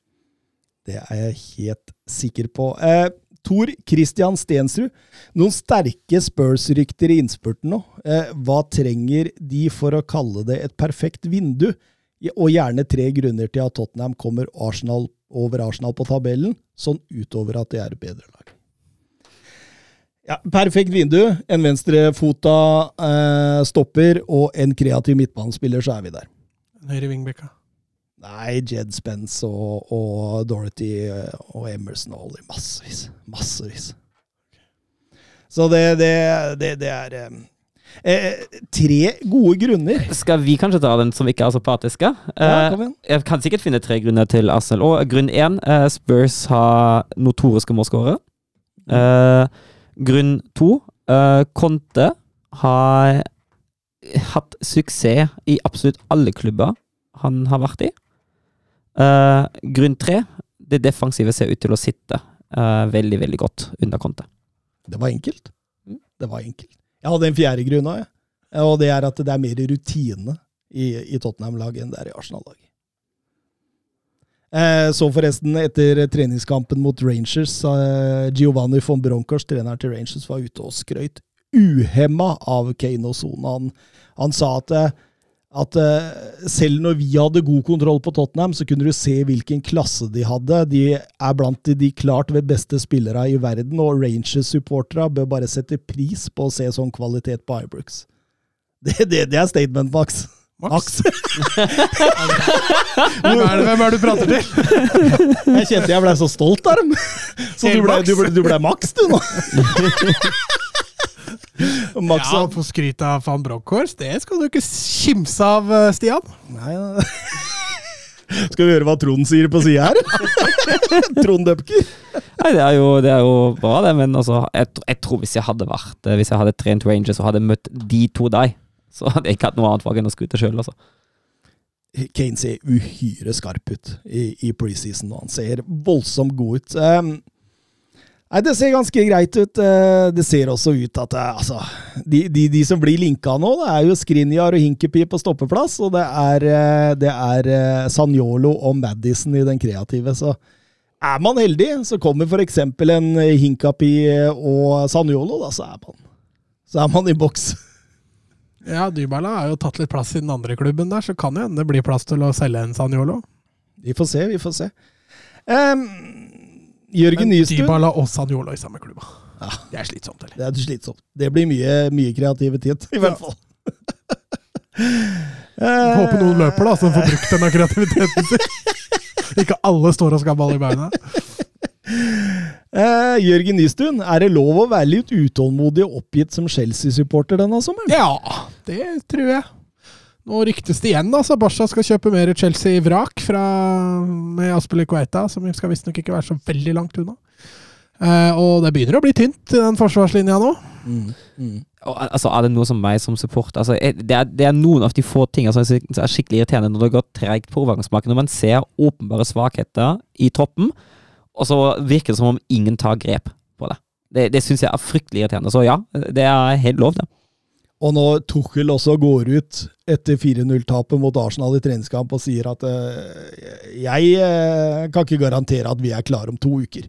Det er jeg helt sikker på. Eh, Tor Christian Stensrud, noen sterke Spurs-rykter i innspurten nå. Eh, hva trenger de for å kalle det et perfekt vindu? Og gjerne tre grunner til at Tottenham kommer Arsenal over Arsenal på tabellen, sånn utover at det er et bedre lag. Ja, perfekt vindu. En venstrefota eh, stopper og en kreativ midtbanespiller, så er vi der. Høyre vingbekka. Nei, Jed Spence og, og Dorothy eh, og Emerson og Ollie. Massevis. Massevis. Så det, det, det, det er eh, tre gode grunner. Skal vi kanskje ta den som ikke er så patiske? Ja, Eh, kom igjen. jeg kan sikkert finne tre grunner til Arsenal. Og grunn én, eh, Spurs har notoriske målskårere. Eh, grunn to, Conte har hatt suksess i absolutt alle klubber han har vært i. Grunn tre, det defensive ser ut til å sitte veldig, veldig godt under Conte. Det var enkelt. Det var enkelt. Jeg hadde en fjerde grunn òg. Og det er at det er mer rutine i, i Tottenham-laget enn det er i Arsenal-laget. Eh, så forresten, etter treningskampen mot Rangers, eh, Giovanni von Bronkers, treneren til Rangers, var ute og skrøyt uhemma av Kane og Son. Han, han sa at, eh, at eh, selv når vi hadde god kontroll på Tottenham, så kunne du se hvilken klasse de hadde. De er blant de, klart ved beste spillere i verden, og Rangers-supportere bør bare sette pris på å se sånn kvalitet på Ibrooks. Det, det, det er statement, Max. Max. Hvem er, det, hvem er det du prater til? Jeg kjente jeg ble så stolt av dem. Så du ble, ble, ble Max, du nå. Max Ja, Få skryt av van Bronckhorst. Det skal du ikke kimse av, eh, Stian. Nei, ja. Skal vi høre hva Trond sier på sida her? Trond Dupker. Nei, det er jo, det er jo bra, det, men altså, jeg, jeg tror hvis jeg hadde vært eh, Hvis jeg hadde trent Rangers og hadde møtt de to deg, så hadde jeg ikke hatt noe annet valg enn å skute sjøl, altså. Kane ser uhyre skarp ut i, i preseason, og han ser voldsomt god ut. Um, nei, det ser ganske greit ut. Uh, det ser også ut at uh, altså, de, de, de som blir linka nå, det er jo Skrinjar og Hinkepi på stoppeplass, og det er, uh, det er Sanjolo og Madison i den kreative. Så er man heldig, så kommer f.eks. en Hinkapi og Sanjolo, da, så er man, så er man i boks. Ja, Dybala har jo tatt litt plass i den andre klubben der, så kan det hende det blir plass til å selge en Sanjolo. Vi får se, vi får se. Um, Jørgen Nystuen Dybala og Sanjolo i samme klubba. Ja. Det er slitsomt, eller? Det er slitsomt. Det blir mye, mye kreativitet, i hvert fall. Jeg Håper noen løper, da, så de får brukt denne kreativiteten sin. Ikke alle står og skal ha ball i beina. Eh, Jørgen Nystuen, er det lov å være litt utålmodig og oppgitt som Chelsea-supporter denne sommeren? Ja, det tror jeg. Nå ryktes det igjen, da, så Barca skal kjøpe mer Chelsea i vrak fra, med Kuwaita, som skal visstnok ikke være så veldig langt unna. Eh, og det begynner å bli tynt i den forsvarslinja nå. Mm, mm. Og, altså, er det noe som meg som support altså, det, er, det er noen av de få tingene som jeg synes er skikkelig irriterende når det går treigt på overgangsmarkedet. Når man ser åpenbare svakheter i troppen, og så virker det som om ingen tar grep på det. Det, det syns jeg er fryktelig irriterende. Så ja, det er helt lov, det. Og når Tuchel også går ut etter 4-0-tapet mot Arsenal i treningskamp og sier at eh, jeg eh, kan ikke garantere at vi er klare om to uker.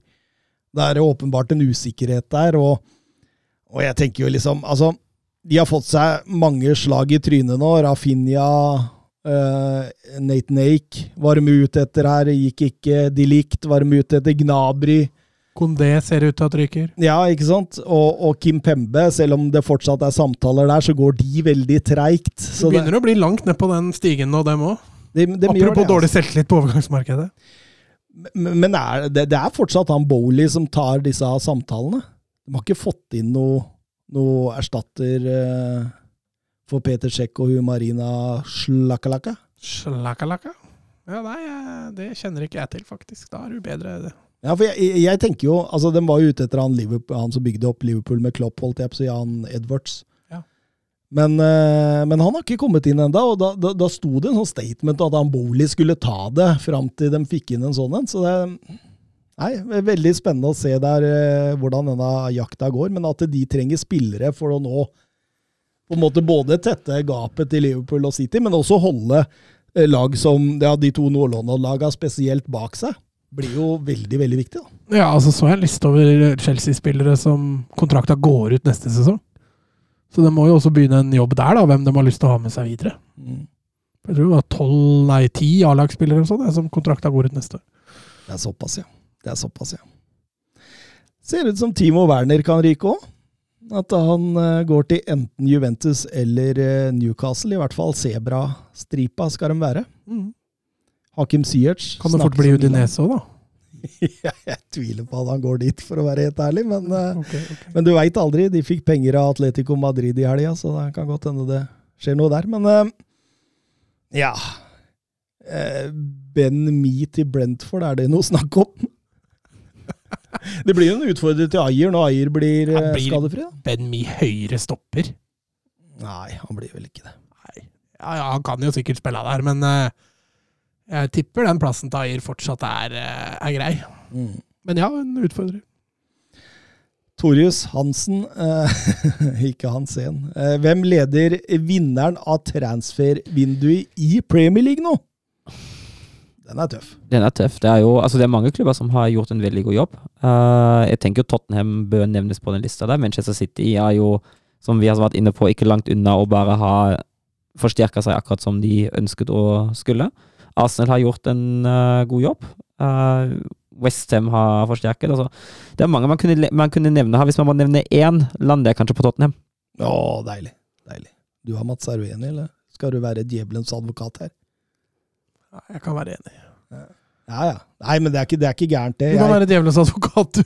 Det er åpenbart en usikkerhet der, og, og jeg tenker jo liksom Altså, de har fått seg mange slag i trynet nå. Rafinha, uh, Nathan Ake var de ute etter her, gikk ikke. De likt var de ute etter Gnabry. Kondé ser ut til at ryker. Ja, ikke sant? Og, og Kim Pembe, selv om det fortsatt er samtaler der, så går de veldig treigt. Det begynner det, å bli langt ned på den stigen nå, dem òg. de, de Apropos det, dårlig altså. selvtillit på overgangsmarkedet. Men, men er, det, det er fortsatt han Bowley som tar disse samtalene. De har ikke fått inn noe, noe erstatter eh, for Peter Sjekk og Marina Slakalaka. Slakalaka? Ja, nei, eh, det kjenner ikke jeg til, faktisk. Da er du bedre. Ja, for jeg, jeg- tenker jo, altså De var jo ute etter han, han som bygde opp Liverpool med Klopp, holdt jeg på å si, han Edwards. Ja. Men, eh, men han har ikke kommet inn ennå, og da, da, da sto det en sånn statement at han Bowley skulle ta det fram til de fikk inn en sånn en. Så det nei, det er veldig spennende å se der eh, hvordan denne jakta går, men at de trenger spillere for å nå på en måte både tette gapet til Liverpool og City, men også holde eh, lag som ja, de to Nord-London-lagene spesielt bak seg, blir jo veldig, veldig viktig. da. Ja, altså så jeg en liste over Chelsea-spillere som kontrakta går ut neste sesong. Så de må jo også begynne en jobb der, da, hvem de har lyst til å ha med seg videre. Jeg tror det var tolv, nei ti A-lagsspillere eller sånn, som kontrakta går ut neste år. Det er såpass, ja. Det er såpass, ja. Ser ut som Timo Werner kan ryke òg. At han eh, går til enten Juventus eller eh, Newcastle. I hvert fall Sebra-stripa skal de være. Mm. Hakim Syerts Kan det fort bli Udinese òg, da. jeg, jeg tviler på at han går dit, for å være helt ærlig. Men, okay, Ok, ok. men du veit aldri. De fikk penger av Atletico Madrid i helga, så det kan godt hende det skjer noe der. Men eh, ja Eh, Ben Me til Brentford, er det noe snakk om? Det blir jo en utfordrer til Ayer når Ayer blir, eh, blir- skadefri. Da. Ben Mi høyre stopper. Nei, han blir vel ikke det. Ja, ja, han kan jo sikkert spille der, men eh, jeg tipper den plassen til Ayer fortsatt er, eh, er grei. Mm. Men ja, en utfordrer. Torjus Hansen, eh, ikke Hansen. Eh, hvem leder vinneren av transfervinduet i Premier League nå? Den er tøff. Den er tøff. Det er jo altså det er mange klubber som har gjort en veldig god jobb. Eh, jeg tenker jo Tottenham bør nevnes på den lista der. Manchester City er jo, som vi har vært inne på, ikke langt unna å bare ha forsterka seg akkurat som de ønsket å skulle. Arsenal har gjort en uh, god jobb. Uh, Westham har forsterket. Altså. Det er mange man kunne, man kunne nevne her. Hvis man må nevne én, lander jeg kanskje på Tottenham. Å, deilig. Deilig. Du har Mats, Arveni, eller skal du være djevelens advokat her? Jeg kan være enig. Ja, ja. Nei, men det er ikke, det er ikke gærent, det. Du kan Jeg, være djevelens advokat, du.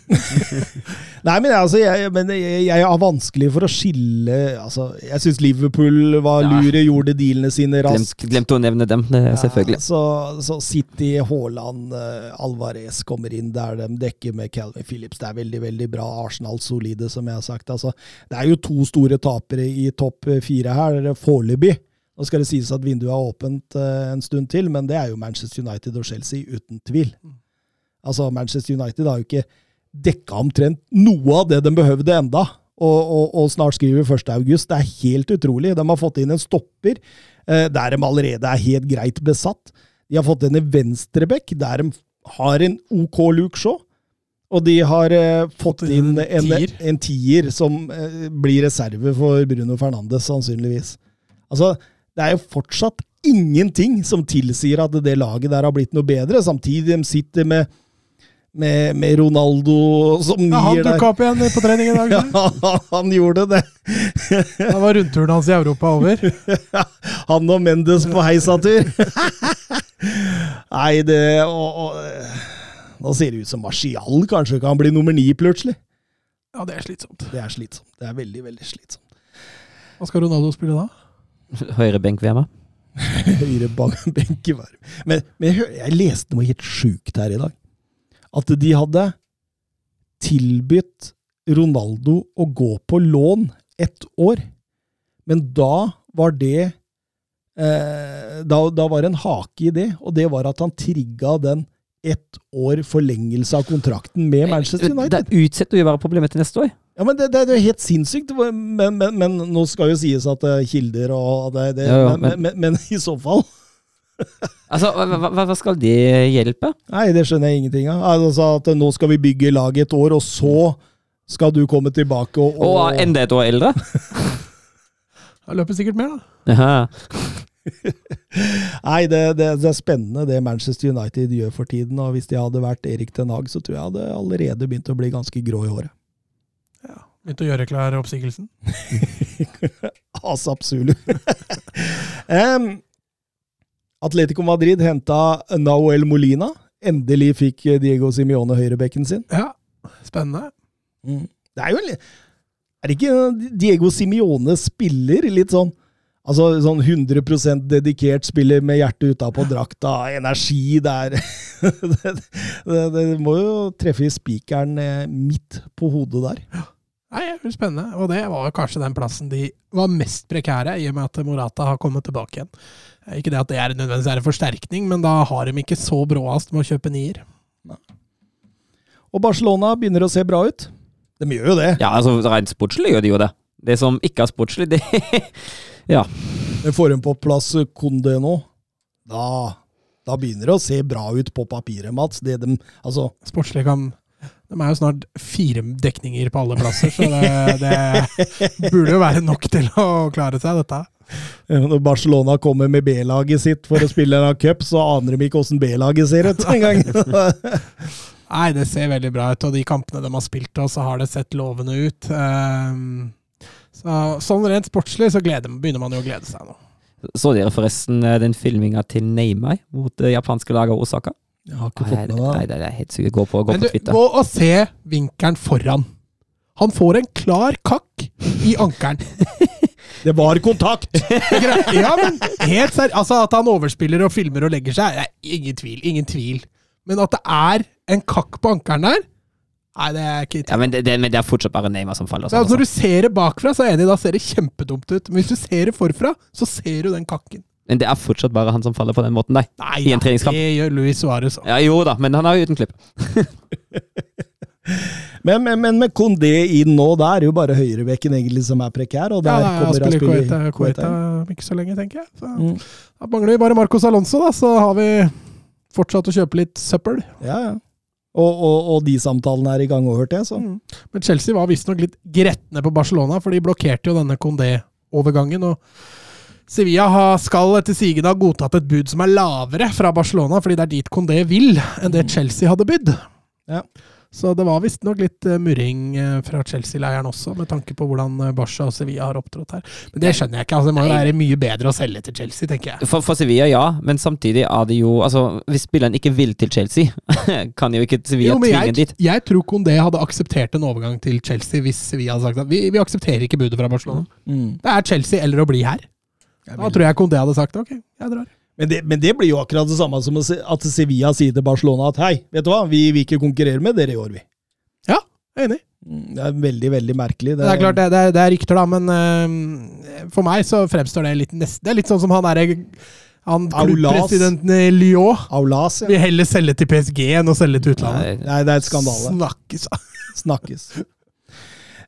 nei, men altså, jeg, men jeg, jeg har vanskelig for å skille altså, Jeg syns Liverpool var Ja. lure, gjorde dealene sine Glemt, raskt. glemte å nevne dem, det, selvfølgelig. Så, så City, Haaland, eh, Alvarez kommer inn der de dekker med Calvin Phillips. Det er veldig veldig bra. Arsenal solide, som jeg har sagt. Altså, det er jo to store tapere i topp fire her, foreløpig. Nå skal det sies at vinduet er åpent eh, en stund til, men det er jo Manchester United og Chelsea, uten tvil. Altså, Manchester United har jo ikke dekka omtrent noe av det de behøvde enda, og, og, og snart skriver 1. august. Det er helt utrolig. De har fått inn en stopper eh, der de allerede er helt greit besatt. De har fått inn en venstreback der de har en OK Luke Shaw. Og de har eh, fått inn en en, en tier som eh, blir reserve for Bruno Fernandes, sannsynligvis. Altså, det er jo fortsatt ingenting som tilsier at det laget der har blitt noe bedre. Samtidig de sitter med, med, med Ronaldo som Ja, han nier der. dukka opp igjen på trening i dag. Ja, han gjorde det. Da var rundturen hans i Europa over. Han og Mendes på heisatur. Nei, det og, og, Nå ser det ut som Martial kanskje kan bli nummer ni plutselig. Ja, det er slitsomt. Det er slitsomt. Det er veldig, veldig slitsomt. Hva skal Ronaldo spille da? Høyre benk-VM. Høyre bak- benkevarm. Men, men jeg leste noe helt sjukt her i dag. At de hadde tilbudt Ronaldo å gå på lån ett år. Men da var det eh, da, da var det en hake i det, og det var at han trigga den ett år forlengelse av kontrakten med Manchester United. Det utsetter jo bare problemet til neste år. Ja, men Det, det, er jo helt sinnssykt. Men, men, men nå skal jo sies at det er kilder og det, det Ja, ja, men, men, men, men i så fall Altså, hva, hva, skal de hjelpe? Nei, det skjønner jeg ingenting av. Altså at nå skal vi bygge laget et år, og så skal du komme tilbake og, Og enda et år eldre? Han løper sikkert mer, da. Ja. Nei, det, det, det er spennende det Manchester United gjør for tiden. og Hvis de hadde vært Erik Ten Hag, så tror jeg hadde allerede begynt å bli ganske grå i håret. Begynte å gjøre klar oppsigelsen. Asap Zulu. um, Atletico Madrid henta Nahuel Molina. Endelig fikk Diego Simione høyrebekken sin. Ja, spennende. Det er jo en. Er det ikke Diego Simione spiller litt sånn Altså sånn 100% dedikert spiller med hjertet utapå drakta, energi der det, det, det må jo treffe i spikeren eh, midt på hodet der. Nei, det blir spennende. Og det var jo kanskje den plassen de var mest prekære, i og med at Morata har kommet tilbake igjen. Eh, Ikke det at det er nødvendigvis er en forsterkning, men da har de ikke så bråhast med å kjøpe nier. Og Barcelona begynner å se bra ut. De gjør jo det. Ja, altså, rent sportslig gjør de jo det. Det som ikke er sportslig, det Ja. Men får de på plass Konde nå, da, da begynner det å se bra ut på papiret, Mats. Det de, altså, Sportslig kan De er jo snart fire dekninger på alle plasser, så det, det burde jo være nok til å klare seg, dette. Når Barcelona kommer med B-laget sitt for å spille en cup, så aner de ikke åssen B-laget ser ut engang. Nei, det ser veldig bra ut, og de kampene de har spilt, og så har det sett lovende ut. Ehm, så, sånn rent sportslig så gleder, begynner man jo å glede seg nå. Så dere forresten eh, den filminga til Neymar mot det japanske laget Osaka? Jeg har ikke Nei, fått med nei, meg det. det er helt sykt. Gå på, gå Men på du, Twitter. gå og se vinkelen foran. Han får en klar kakk i ankelen. Det var kontakt! Ja, men helt seriøst. Altså, at han overspiller og filmer og legger seg, er ingen tvil. Ingen tvil. Men at det er en kakk på ankelen der, nei, det er ikke Ja, men det, det, men det er fortsatt bare Neymar som faller. Ja, Sånn, altså, når du ser det bakfra, så er jeg enig, da ser det kjempedumt ut. Men hvis du ser det forfra, så ser du den kakken. Men det er fortsatt bare han som faller på den måten, nei. Nei, I en treningskamp. det gjør Luis Suárez òg. Ja, jo da, men han er jo uten klipp. Men, men, men med Kondé inn nå, da er det jo bare høyrebekken egentlig som er prekær, og Ja, der nei, han kommer Coeta, Coeta Coeta. om ikke så lenge, tenker jeg. Så, Mm. Da mangler vi bare Marcos Alonso, da, så har vi fortsatt å kjøpe litt søppel. Ja, ja. Og, og, og de samtalene er i gang òg, hørte jeg. Så. Mm. Men Chelsea var visstnok litt gretne på Barcelona, for de blokkerte jo denne Condé-overgangen. og Sevilla skal etter sigende ha godtatt et bud som er lavere fra Barcelona, fordi det er dit Condé vil, enn det Chelsea hadde bydd. Ja. Så det var visstnok litt eh, murring eh, fra Chelsea-leiren også, med tanke på hvordan eh, Barca og Sevilla har opptrådt her. Men det skjønner jeg ikke. altså Det må jo være mye bedre å selge til Chelsea, tenker jeg. For, for Sevilla, ja, men samtidig er det jo Altså, hvis spilleren ikke vil til Chelsea, kan jo ikke Sevilla Jo, tvinge jeg, dit. jeg tror Condé hadde akseptert en overgang til Chelsea hvis Sevilla hadde sagt at vi, vi aksepterer ikke budet fra Barcelona. Mm. Det er Chelsea eller å bli her. Da tror jeg Condé hadde sagt ok, jeg drar. Men, det, men det blir jo akkurat det samme som at Sevilla sier til Barcelona at hei, vet du hva, vi vil ikke konkurrere med dere i år, vi. Ja, jeg er enig. Mm, Det er veldig, veldig merkelig. Det er klart, det, det, er, det er rykter, da, men uh, for meg så fremstår det litt nesten Det er litt sånn som han derre han klubbpresidenten i Lyon Aulas, ja. vil heller selge til PSG enn å selge til utlandet. Nei, Nei, det er et skandale. Snakkes Snakkes.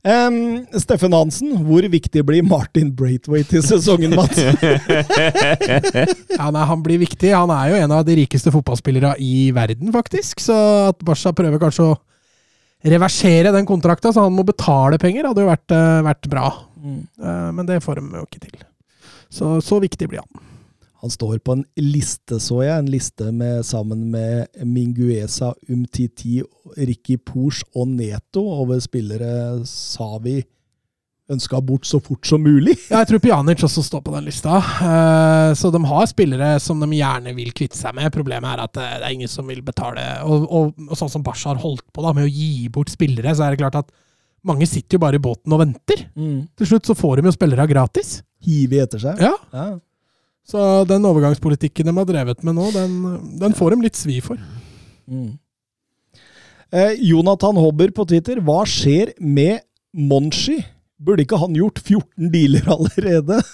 Em, Steffen Hansen, hvor viktig blir Martin Braithwaite til sesongen, Mats? Ja, nei, han blir viktig. Han er jo en av de rikeste fotballspillere i verden, faktisk. Så at Barca prøver kanskje å reversere den kontrakta, så han må betale penger, hadde jo vært, eh, vært bra. Eh, men det får de jo ikke til. Så, så viktig blir han. Han står på en liste, så jeg. En liste med, sammen med Minguesa, Umtiti, Ricky Pors og Neto over spillere Savi ønska bort så fort som mulig. Ja, jeg tror Pjanic også står på den lista. Eh, Så de har spillere som de gjerne vil kvitte seg med. Problemet er at eh, det er ingen som vil betale. Og, og, og sånn som Basha har holdt på da, med å gi bort spillere, så er det klart at mange sitter jo bare i båten og venter. Til slutt så får de jo spillere gratis. Hive etter seg. Ja, Ja. Så den overgangspolitikken de har drevet med nå, den, den får de litt svi for. Mm. Eh, Jonathan Hobber på Twitter, hva skjer med Monshi? Burde ikke han gjort 14 dealer allerede?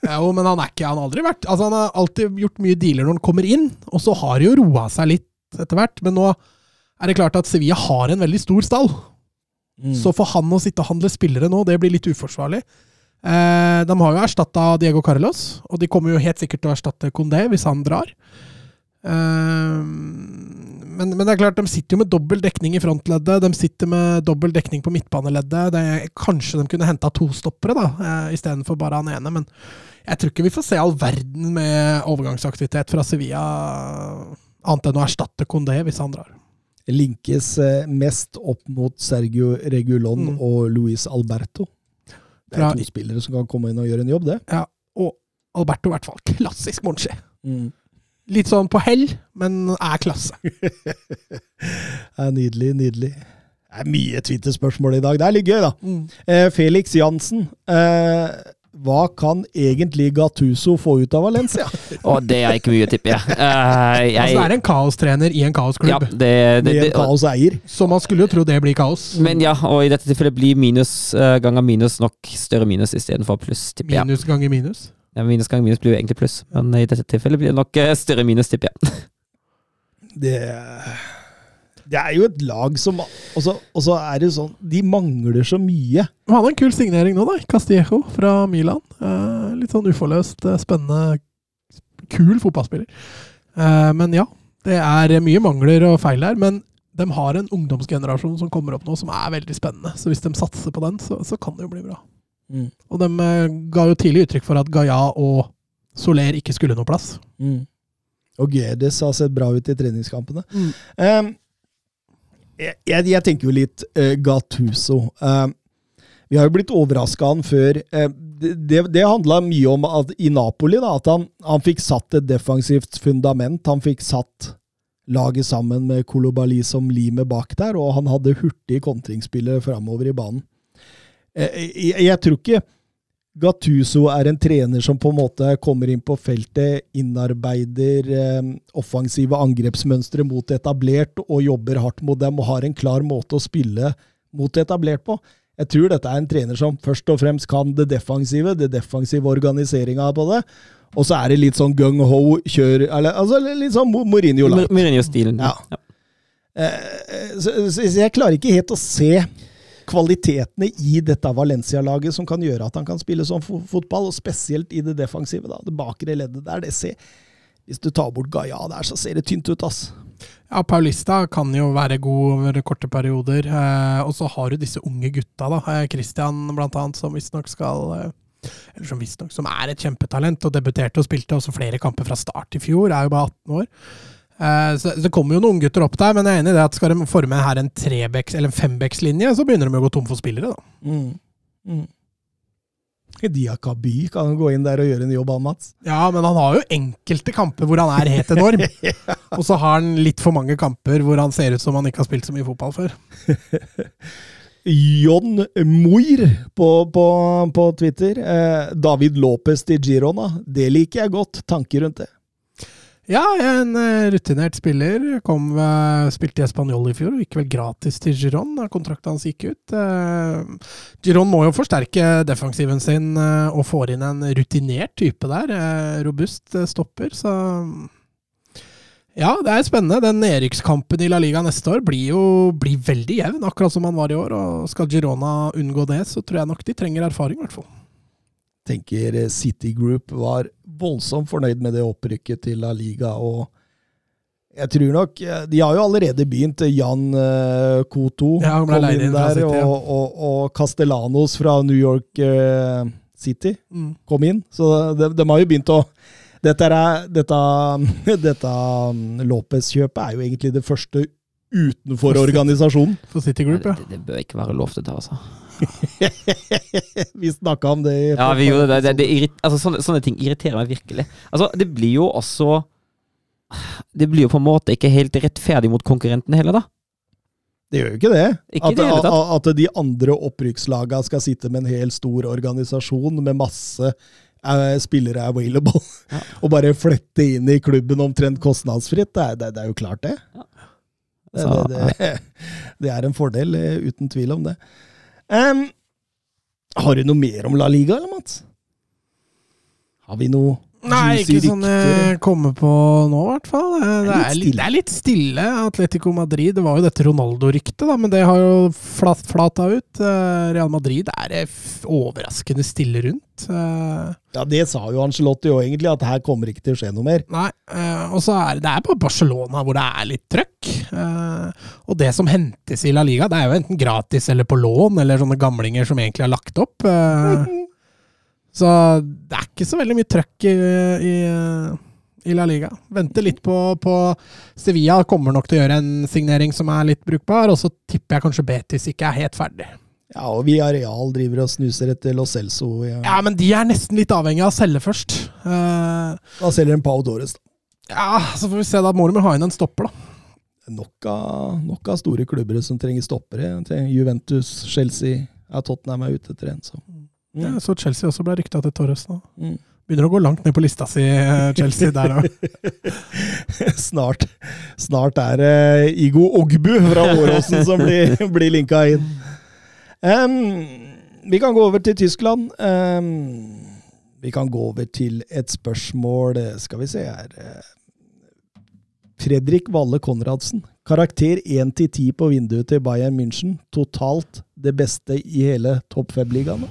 Jo, men han er ikke, han har aldri vært Altså, han har alltid gjort mye dealer når han kommer inn, og så har det jo roa seg litt etter hvert. Men nå er det klart at Sevilla har en veldig stor stall. Så for han å sitte og handle spillere nå, det blir litt uforsvarlig. Eh, de har jo erstatta Diego Carlos, og de kommer jo helt sikkert til å erstatte Condé hvis han drar. Eh, men, men det er klart, de sitter jo med dobbel dekning i frontleddet. De sitter med dobbel dekning på midtbaneleddet. Det er, kanskje de kunne henta to stoppere da, eh, istedenfor bare han ene. Men jeg tror ikke vi får se all verden med overgangsaktivitet fra Sevilla, annet enn å erstatte Condé hvis han drar. Linkes mest opp mot Sergio Regulon Mm. og Luis Alberto. Det er to spillere som kan komme inn og gjøre en jobb, det. Ja, og Alberto i hvert fall. Klassisk Monchi. Litt sånn på hell, men er klasse. det er nydelig, nydelig. Det er mye Twitter-spørsmål i dag. Det er litt gøy, da. Mm. Eh, Felix Jansen. Eh, hva kan egentlig Gattuso få ut av Valencia? Og det er ikke mye, tipper jeg. Uh, jeg Altså, det er en kaostrener i en ja, kaosklubb. det, det, Med det, en kaoseier. Så man skulle jo tro det blir kaos. men ja, og i dette tilfellet blir minus uh, ganger minus nok større minus istedenfor pluss, tipper jeg. Minus ganger minus. Ja, minus ganger minus blir jo egentlig pluss, men i dette tilfellet blir det nok uh, større minus, tipper jeg. Det, det er jo et lag som Og så er det sånn De mangler så mye. Han hadde en kul signering nå, da. Castillejo fra Milan. Eh, litt sånn uforløst, eh, spennende, kul fotballspiller. Eh, men ja, det er mye mangler og feil her. Men de har en ungdomsgenerasjon som kommer opp nå, som er veldig spennende. Så hvis de satser på den, så, så kan det jo bli bra. Og de eh, ga jo tidlig uttrykk for at Gaia og Soler ikke skulle noe plass. Og Gedes har sett bra ut i treningskampene. Mm. Um, jeg, jeg, tenker jo litt uh, Gattuso. Uh, vi har jo blitt overraska han før. Uh, det det, handla mye om at i Napoli da, at han, han fikk satt et defensivt fundament. Han fikk satt laget sammen med Kolobali som limet bak der, og han hadde hurtige kontringsspillere framover i banen. Eh, Jeg, jeg tror ikke Gattuso er en trener som på en måte kommer inn på feltet, innarbeider eh, offensive angrepsmønstre mot etablert og jobber hardt mot dem og har en klar måte å spille mot etablert på. Jeg tror dette er en trener som først og fremst kan det defensive, det defensive organiseringa på det. Og så er det litt sånn gung-ho, kjør eller, altså Litt sånn Mourinho light. Mourinho-stilen. Ja. Eh, så, så så jeg klarer ikke helt å se kvalitetene i dette Valencia-laget som kan gjøre at han kan spille sånn fotball, og spesielt i det defensive. da, Det bakre leddet der. det ser, Hvis du tar bort Gaia der, så ser det tynt ut, ass. Ja, Paulista kan jo være god over korte perioder. Eh, og så har du disse unge gutta, da. Eh, Christian blant annet, som visstnok skal eh, eller som visstnok som er et kjempetalent, og debuterte og spilte også flere kamper fra start i fjor. Er jo bare 18 år. Eh, så det kommer jo noen gutter opp der, men jeg er enig i det at skal de forme her en trebecks- eller en fembeckslinje, så begynner de å gå tom for spillere, da. Mm. Mm. Diakaby kan gå inn der og gjøre en jobb, han Mats. Ja, men han har jo enkelte kamper hvor han er helt enorm. Og så har han litt for mange kamper hvor han ser ut som han ikke har spilt så mye fotball før. John Moir på, på, på Twitter. Eh, David Lopez til Girona. Det liker jeg godt. Tanker rundt det. Ja, en eh, rutinert spiller. Kom, eh, spilte i Español i fjor og gikk vel gratis til Giron da kontrakten hans gikk ut. Eh, Giron må jo forsterke defensiven sin og får inn en rutinert type der. Robust stopper, så ja, det er spennende. Den nedrykkskampen i La Liga neste år blir jo blir veldig jevn, akkurat som han var i år. og Skal Girona unngå det, så tror jeg nok de trenger erfaring, i hvert fall. tenker City Group var voldsomt fornøyd med det opprykket til La Liga. og jeg tror nok eh, De har jo allerede begynt. Jan eh, Koto Ja, kom inn inn der, City, ja. og, og, og Castellanos fra New York uh, City Mm. kom inn. Så de, de har jo begynt å Dette, er, dette, dette mm, Lopez-kjøpet er jo egentlig det første utenfor organisasjonen. For City Group, ja. Det, det bør ikke være lov til det, altså. Vi snakka om det Ja, vi gjorde det. det, det altså, sånne, sånne ting irriterer meg virkelig. Altså, det blir jo også Det blir jo på en måte ikke helt rettferdig mot konkurrenten heller, da. Det gjør jo ikke det. Ikke at, det at, at de andre opprykkslaga skal sitte med en hel stor organisasjon med masse eh, spillere available, Ja. og bare flette inn i klubben omtrent kostnadsfritt. Det er, det, det er jo klart, det. Ja. Det, det, det, det er en fordel, eh, uten tvil om det. Em, har du noe mer om La Liga, eller, Mats? Har vi noe Nei, ikke ikke sånn jeg kommer på nå, i hvert fall. Eh, Det er, litt, det er litt stille. Atletico Madrid, det var jo dette Ronaldo-ryktet, men det har jo flat, flata ut. Eh, Real Madrid er overraskende stille rundt. Eh, Ja, det sa jo Angelotti òg, egentlig, at her kommer ikke til å skje noe mer. Nei, eh, og så er det er på Barcelona hvor det er litt trøkk. Eh, og det som hentes i La Liga, det er jo enten gratis eller på lån, eller sånne gamlinger som egentlig har lagt opp. Så det er ikke så veldig mye trøkk i, i, i La Liga. Venter litt på, på Sevilla kommer nok til å gjøre en signering som er litt brukbar, og så tipper jeg kanskje Betis ikke er helt ferdig. Ja, og vi Areal driver og snuser etter Lo Celso. Ja. Ja, men de er nesten litt avhengig av å selge først. Uh, Da selger en Pau Torres. da. ja, så får vi se. Da må de ha inn en stopper, da. Nok av, nok av store klubber som trenger stoppere. Juventus, Chelsea ja, Tottenham er ute etter en. Så. Ja, så Chelsea også ble rykta til Torres nå. Mm. Begynner å gå langt ned på lista si, eh, Chelsea der òg. snart, snart er det Igo Ogbu fra Åråsen som blir, blir linka inn. Um, vi kan gå over til Tyskland. Um, vi kan gå over til et spørsmål eh, Skal vi se her eh, Fredrik Valle Konradsen. Karakter 1 til 10 på vinduet til Bayern München. Totalt det beste i hele topp fem-ligaen.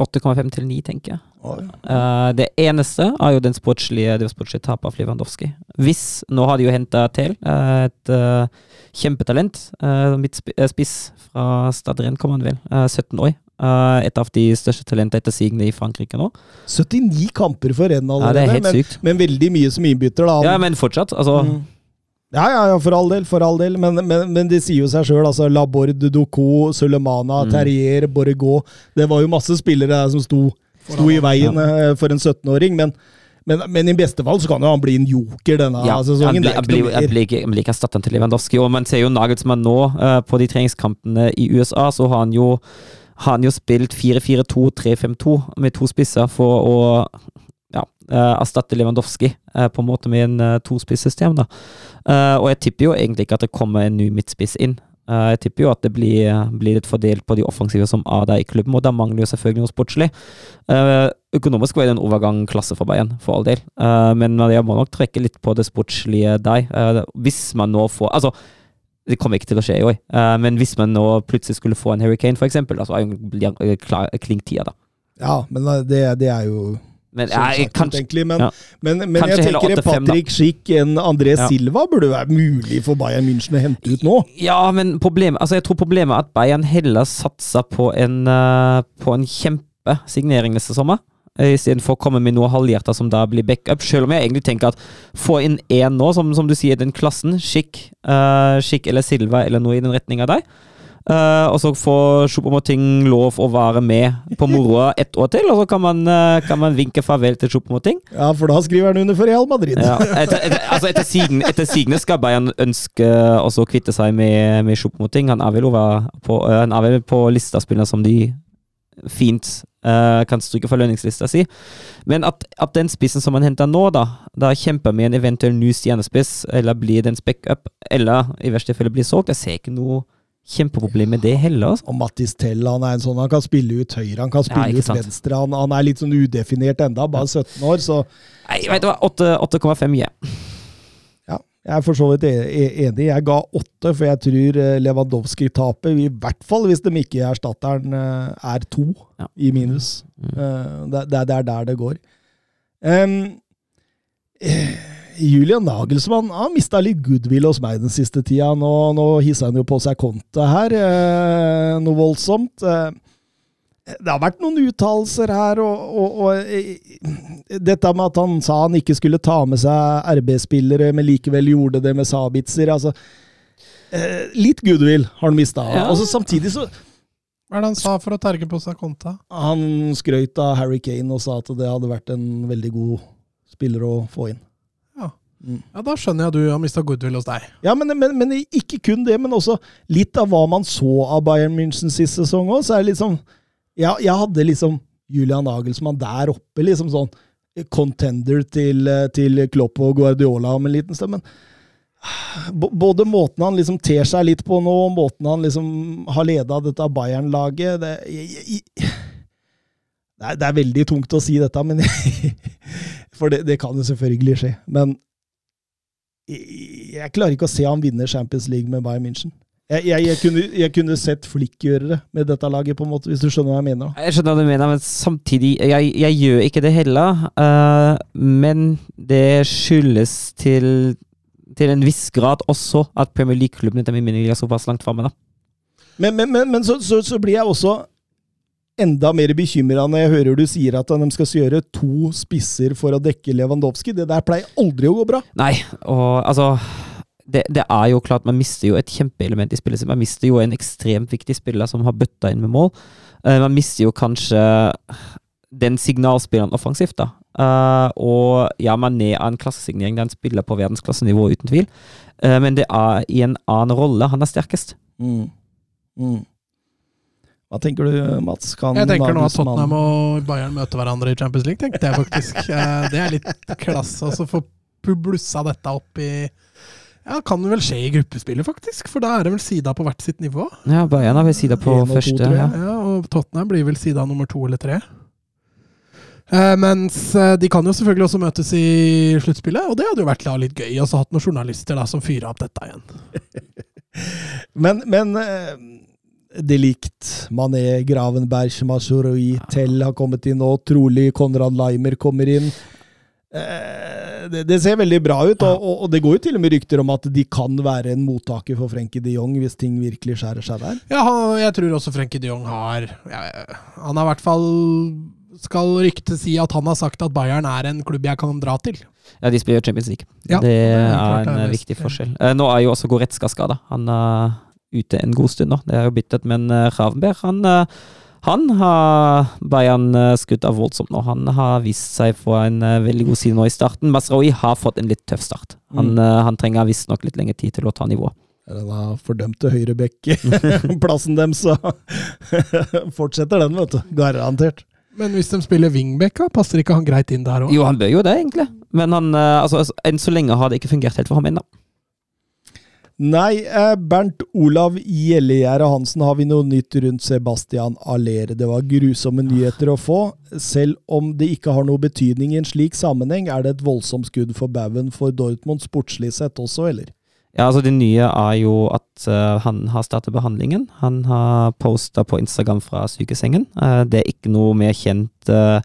8,5 til 9, tenker jeg. Oh, ja. uh, det eneste er jo den sportslige, det sportslige tapet av Lewandowski. Hvis Nå har de jo henta til uh, et uh, kjempetalent. Uh, Midtspiss fra Stadren, kommer han vel. eh, 17 år. Eh, et av de største talentene etter sigende i Frankrike nå. 79 kamper for Rennes Ja, allerede, det er helt men, men veldig mye som innbytter. da. Ja, men fortsatt. Altså, Mm. Ja, ja, ja, for all del. for all del. Men, men, men de sier jo seg sjøl. Altså, Laborde, Doko, Sulemana, Mm. Terrier, Borregaud. Det var jo masse spillere der som sto, sto i veien ja. for en 17-åring. Men, Men, men i beste fall så kan jo han bli en joker denne Ja, han sesongen. ikke blir, han blir, ikke- han blir ikke erstatteren til Lewandowski. Og man ser jo Nagelsmann nå, uh, på de treningskampene i USA, så har han jo, har han jo spilt 4-4-2, 3-5-2 med to spisser for å eh, erstatte Lewandowski eh, på en måte med en uh, tospisssystem. da. Eh, og jeg tipper jo egentlig ikke at det kommer en ny midtspiss inn. Eh, jeg tipper jo at det blir, blir litt fordelt på de offensive som er der i klubben, og da mangler jo selvfølgelig noe sportslig. Eh, økonomisk var det en overgang klasse for Bayern, for all del, Eh, men jeg må nok trekke litt på det sportslige der. Eh, hvis man nå får Altså, det kommer ikke til å skje i år, eh, men hvis man nå plutselig skulle få en Hurricane, da, så er blir han, eh, klink tida, da. Ja, men det, det er jo Men sånn jeg, kanskje, egentlig. Men, ja. men, men jeg tenker 8-5. Patrick Schick enn André Ja. Silva burde være mulig for Bayern München å hente ut nå. Ja, men problem, Altså, jeg tror problemet er at Bayern heller satser på en, uh, på en kjempesignering neste sommer. eh, Istedenfor å komme med noe halvhjerta som da blir backup. Selv om jeg egentlig tenker at få inn én nå, som, som du sier, den klassen, Schick, uh, Schick eller Silva eller noe i den retninga der. Eh, og så får Choupo-Moting lov å være med på moroa ett år til, og så kan man, uh, kan man vinke farvel til Choupo-Moting. Ja, for da skriver han under for Real Madrid. Ja, etter, etter, altså etter, sigende, etter sigende skal Bayern ønske å kvitte seg med, med Choupo-Moting. Han er vel på, vel på lista spillere som de fint Uh, kan stryke fra lønningslista si. Men at, at den spissen som man henter nå, da, da kjemper med en eventuell ny stjernespiss, eller blir det en backup, eller i verste fall blir solgt, jeg ser ikke noe kjempeproblem med det heller. Altså. Og Mattis Tell han er en sånn, han kan spille ut høyre, han kan spille ja, ut venstre. Han, han er litt sånn udefinert enda, bare 17 år, så Nei, vet du hva, 8,5 ja. ja. Jeg er for så vidt e- e- enig. Jeg ga 8, for jeg tror eh, Lewandowski taper. I hvert fall hvis de ikke erstatter eh, er 2 Ja. i minus. Mm. Eh, Det, det, er der det går. Um, Julian Nagelsmann har mista litt goodwill hos meg den siste tida. Nå, nå hisser han jo på seg kontet her, eh, noe voldsomt. Eh, det har vært noen uttalelser her, og, og, og eh, dette med at han sa han ikke skulle ta med seg RB-spillere, men likevel gjorde det med Sabitzer. altså eh, Litt goodwill har han mista. Ja. Og så samtidig så Hva er det han sa for å terge på seg konta? Han skrøt av Harry Kane og sa at det hadde vært en veldig god spiller å få inn. Ja, Da skjønner jeg at du har mista goodwill hos deg. Ja, men, men, men ikke kun det, men også litt av hva man så av Bayern München sist sesong òg. Er liksom ja, Jeg hadde liksom Julian Nagelsmann der oppe, liksom sånn contender til, eh, til Klopp og Guardiola om en liten stund. Men både måten han liksom ter seg litt på nå, og måten han liksom har leda dette Bayern-laget det, det, det er veldig tungt å si dette, men For det, det kan jo selvfølgelig skje. Men jeg klarer ikke å se han vinne Champions League med Bayern München. Jeg, jeg, jeg, kunne, jeg kunne sett Flikk gjøre det med dette laget, på en måte, hvis du skjønner hva jeg mener. Jeg skjønner hva du mener, men samtidig Jeg, jeg gjør ikke det heller. Uh, men det skyldes til, til en viss grad også at Premier League-klubbene til min ligger såpass langt framme. da. Men, men, men, men så, så, så blir jeg også enda mer bekymra når jeg hører du sier at de skal gjøre to spisser for å dekke Lewandowski. Det der pleier aldri å gå bra. Nei, og altså det, det er jo klart, man mister jo et kjempeelement i spillet sitt. Man mister jo en ekstremt viktig spiller som har bøtta inn med mål. Uh, man mister jo kanskje den signalspilleren offensivt, da. Uh, og ja, man er en klassesignering. Det er en spiller på verdensklassenivå, uten tvil. Uh, men det er i en annen rolle han er sterkest. Mm. Mm. Hva tenker du, Mats? Kan Jeg tenker nå at Tottenham og Bayern møter hverandre i Champions League, tenkte jeg faktisk. Eh, Det er litt klasse. å så få blussa dette opp i Ja, kan vel skje i gruppespillet, faktisk. For da er det vel sida på hvert sitt nivå. Ja, Bayern har vel sida på to, første. tror. Ja. Ja, Og Tottenham blir vel sida nummer to eller tre. Eh, mens eh, de kan jo selvfølgelig også møtes i sluttspillet, og det hadde jo vært litt gøy. Og så hatt noen journalister da som fyra opp dette igjen. Men, men eh, det likt. Mané, Gravenberg, Mazuroi, Tell har kommet inn nå. Trolig Konrad Leimer kommer inn. Eh, det, det ser veldig bra ut, og, og, og det går jo til og med rykter om at de kan være en mottaker for Frenkie de Jong hvis ting virkelig skjærer seg der. Ja, han- jeg tror også Frenkie de Jong har ja, Han har i hvert fall Skal ryktet si at han har sagt at Bayern er en klubb jeg kan dra til. ja, de spiller Champions League. Ja, det er er det en er eh, viktig forskjell. Eh, nå er jo også Goretzka skada. Han er ute en god stund nå. Det er jo byttet, men eh, Ravenberg han, eh, Han har Bayern eh, skutt av voldsomt nå. Han har vist seg på en veldig god side nå i starten. Masraoui har fått en litt tøff start. Han, Mm. han trenger visstnok litt lengre tid til å ta nivå. Den fordømte høyrebekk-plassen dem, så fortsetter den, vet du. Garantert. Men hvis de spiller wingback, passer ikke han greit inn der òg? Jo, han bør jo det, egentlig. Men han, altså, altså, enn så lenge har det ikke fungert helt for ham ennå. Nei, eh, Bernt Olav Gjellegjerde Hansen, har vi noe nytt rundt Sebastian Allere? Det var grusomme nyheter å få. Selv om det ikke har noe betydning i en slik sammenheng, er det et voldsomt skudd for baugen for Dortmund sportslig sett også, eller? Ja, altså Det nye er jo at uh, han har startet behandlingen. Han har posta på Instagram fra sykesengen. Uh, det er ikke noe mer kjent uh,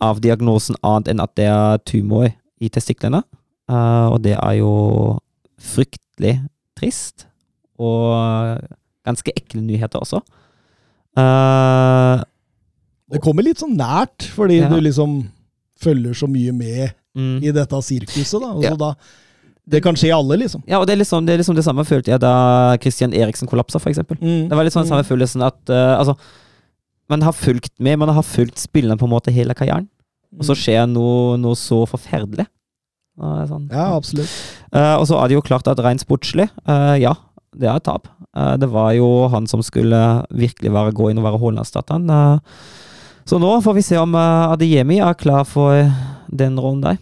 av diagnosen annet enn at det er tumor i testiklene. Og det er jo fryktelig trist. Og ganske ekle nyheter også. Uh, Det kommer litt sånn nært, fordi Ja. du liksom følger så mye med mm. i dette sirkuset, da. Og Ja. da det kan skje alle, liksom. Ja, og det er, liksom, det er liksom det samme følte jeg da Christian Eriksen kollapsa, eksempel. Mm. Det var litt sånn samme følelsen at uh, altså, man har fulgt med, man har fulgt spillerne på en måte hele karrieren, og så skjer noe, noe så forferdelig. Sånn. Ja, absolutt. Uh, og så er det jo klart at rent sportslig, uh, ja, det er et tap. Uh, det var jo han som skulle virkelig være, gå inn og være Haaland-erstatteren. Så nå får vi se om Adeyemi er klar for den rollen der.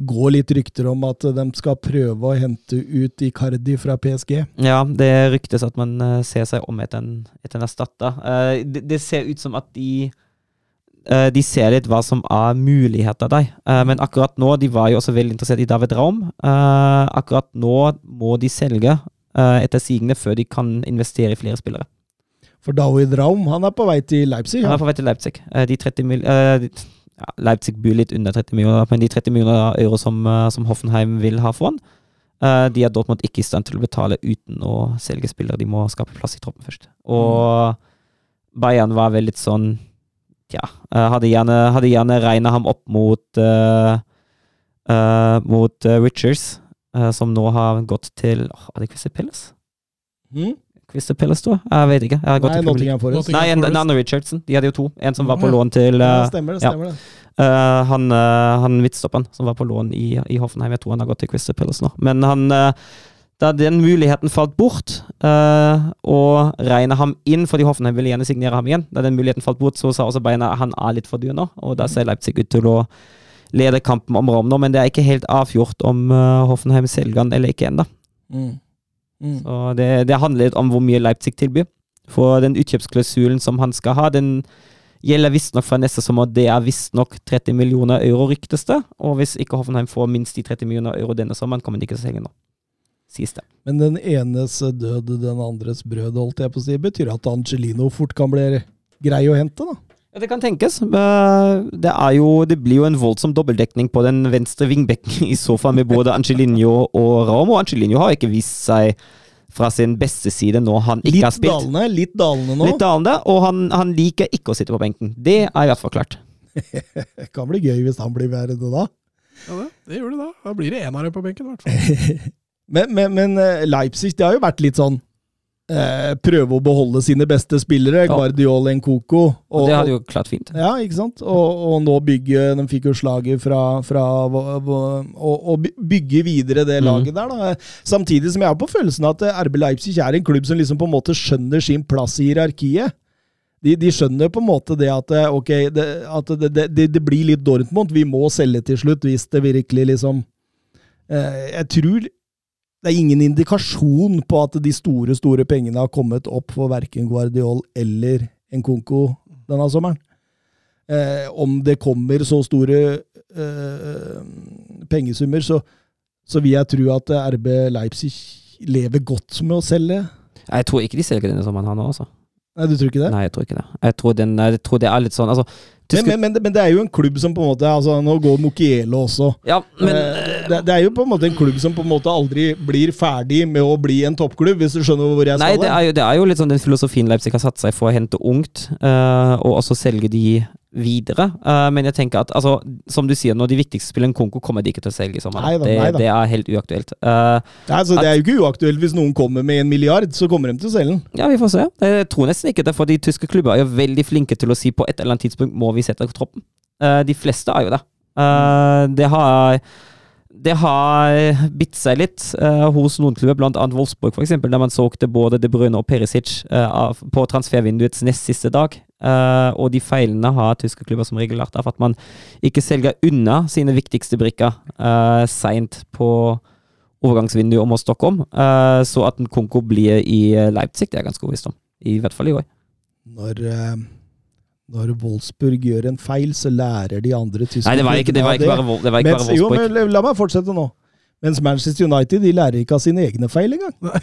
Går litt rykter om at de skal prøve å hente ut Icardi fra PSG. Ja, det ryktes at man ser seg om etter en, etter en erstatter. Det, det ser ut som at de de ser litt hva som er muligheter der. Eh, men akkurat nå, de var jo også veldig interessert i David Raum. Eh, akkurat nå må de selge eh, etter sigende før de kan investere i flere spillere. For David Raum han er på vei til Leipzig. Ja. Han er på vei til Leipzig. Eh, de 30 mil, eh, ja, Leipzig byr litt under 30 millioner, men de 30 millioner euro som, eh, som Hoffenheim vil ha for han, eh, de er Dortmund ikke i stand til å betale uten å selge spillere. De må skape plass i troppen først. Og Bayern var vel litt sånn Tja, eh, hadde gjerne, hadde gjerne regna ham opp mot uh, uh, mot Richards, uh, som nå har gått til oh, Er det Crystal Pillars? Mm? Crystal Pillars, tror jeg? Vet ikke. Jeg har gått Nei, Nottingham Forest. Nei, en, annen Richardson. De hadde jo to. En som var på Ja. lån til Ja, stemmer det. ja. stemmer det. Uh, Han, uh, han midtstopperen som var på lån i, i Hoffenheim. Jeg tror han har gått til Crystal Pillars nå. Men han eh, da den muligheten falt bort, uh, og regna ham inn fordi Hoffenheim ville gjerne signere ham igjen, da den muligheten falt bort, så sa også Beina han er litt for dyr nå, og da ser Leipzig ut til å lede kampen om Rom nå, men det er ikke helt avgjort om uh, Hoffenheim selger han eller ikke ennå. Mm. Mm. Så det, det handler litt om hvor mye Leipzig tilbyr. For den utkjøpsklausulen som han skal ha, den gjelder visstnok fra neste sommer. Det er visstnok 30 millioner euro, ryktes det. Og hvis ikke Hoffenheim får minst de 30 millioner euro denne sommeren, kommer de ikke til å selge nå. Sies det. Men den enes død, den andres brød, holdt jeg på å si, betyr at Angelino fort kan bli grei å hente, da. Ja, Det kan tenkes. Eh, Det, er jo, det blir jo en voldsom dobbeltdekning på den venstre vingbekken, i sofaen med både Angelino og Ram. Og Angelino har ikke vist seg fra sin beste side nå han ikke har Litt spilt. dalende, litt dalende nå. Litt dalende, og han, han liker ikke å sitte på benken. Det er i hvert fall klart. Det kan bli gøy hvis han blir værende da. Ja, det, det gjør det da. Da blir det én av dem på benken, i hvert fall. Men, men, men eh, Leipzig det har jo vært litt sånn eh, Prøve å beholde sine beste spillere. Ja. Guardiol Nkoko. Og det hadde jo klart fint. Ja, ikke sant? Og, og nå bygge De fikk jo slaget fra, fra å bygge videre det laget laget der, da. Samtidig som jeg har på følelsen at eh, RB Leipzig er en klubb som liksom på en måte skjønner sin plass i hierarkiet. De, de skjønner på en måte det at eh, ok, det, at det, det, det, det blir litt Dortmund. Vi må selge til slutt hvis det virkelig liksom eh, Jeg tror det er ingen indikasjon på at de store store pengene har kommet opp for verken Guardiol eller Nkonko denne sommeren. Eh, om det kommer så store eh, pengesummer, så, så vil jeg tro at RB Leipzig lever godt med å selge. Jeg tror ikke de selger denne sommeren han nå, altså. Nei, du tror ikke det? Nei, jeg tror ikke det. Jeg tror, den, jeg tror det er litt sånn altså, Men, men, men, men det er jo en klubb som på en måte altså Nå går Mokielo også. Ja, men Eh, det, det er jo på en måte en klubb som på en måte aldri blir ferdig med å bli en toppklubb, hvis du skjønner hvor jeg Nei, skal det er, jo, det er jo litt sånn den filosofien Leipzig har satt seg for å hente ungt, uh, og også selge de videre. Uh, men jeg tenker at, altså, som du sier, nå, de viktigste spillene Konko kommer de ikke til å selge i sommer. Neida, det, neida. det er helt uaktuelt. Uh, Nei, at, Det er jo ikke uaktuelt hvis noen kommer med en milliard, så kommer de til å selge den. ja, vi får se. Jeg tror nesten ikke det, for de tyske klubber er jo veldig flinke til å si på et eller annet tidspunkt må vi sette troppen. Uh, de fleste er jo det. Eh, det har det har bitt seg litt uh, hos noen klubber, bl.a. Wolfsburg, eksempel, der man solgte både De Bruyne og Perisic uh, på transfervinduets nest siste dag. Uh, og de feilene har tyske klubber som regel lært av at man ikke selger unna sine viktigste brikker uh, seint på overgangsvinduet om å stokke om. Så at en Konko blir i Leipzig, det er jeg ganske overbevist om. I hvert fall i år. Når, når Wolfsburg gjør en feil, så lærer de andre tyske Nei, det var ikke, det var ikke bare, Vol- det var ikke Mens, bare jo, men la meg fortsette nå. Mens Manchester United de lærer ikke av sine egne feil engang.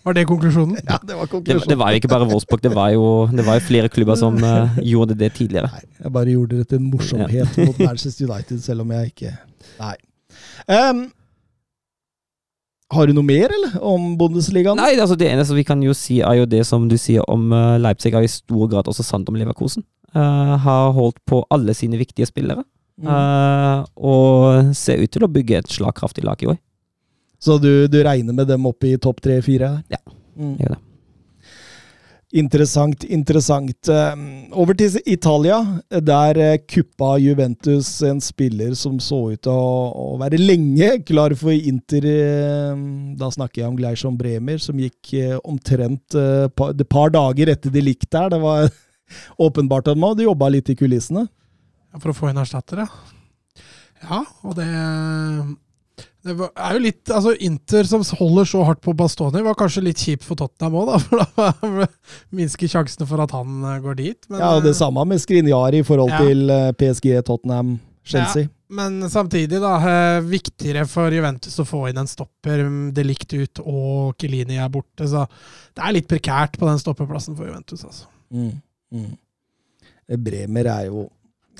Var det konklusjonen? Ja, det var konklusjonen. det var jo ikke bare Wolfsburg, det var jo, det var jo flere klubber som uh, gjorde det tidligere. Nei, jeg bare gjorde det til en morsomhet mot Manchester United, selv om jeg ikke Nei. Em, har du noe mer, eller? Om Bundesligaen? Nei, altså det eneste vi kan jo si, er jo det som du sier om eh, Leipzig, er i stor grad også sant om Leverkosen. Uh, har holdt på alle sine viktige spillere, Mm. Uh, og ser ut til å bygge et slagkraftig lag i år. Så du, du regner med dem opp i topp tre-fire? Ja. Mm. Gjør det. Interessant, interessant. Um, Over til Italia. Der eh, kuppa Juventus en spiller som så ut til å, være lenge klar for Inter. eh, Da snakker jeg om Gleison Bremer, som gikk eh, omtrent eh, et par dager etter de likte der. Det var åpenbart at man hadde jobba litt i kulissene. For å få en erstatter, ja. Ja, og det det er jo litt, altså Inter som holder så hardt på Bastoni, var kanskje litt kjipt for Tottenham òg, da. For da minsker sjansene for at han eh, går dit. Men, Ja, og Det eh, samme med Skriniar i forhold Ja. til eh, PSG, Tottenham, Chelsea. men samtidig, da. Viktigere for Juventus å få inn en stopper. delikt Det likt ut, og Kelini er borte. Så det er litt prekært på den stopperplassen for Juventus, altså. Mm. Mm. Bremer er jo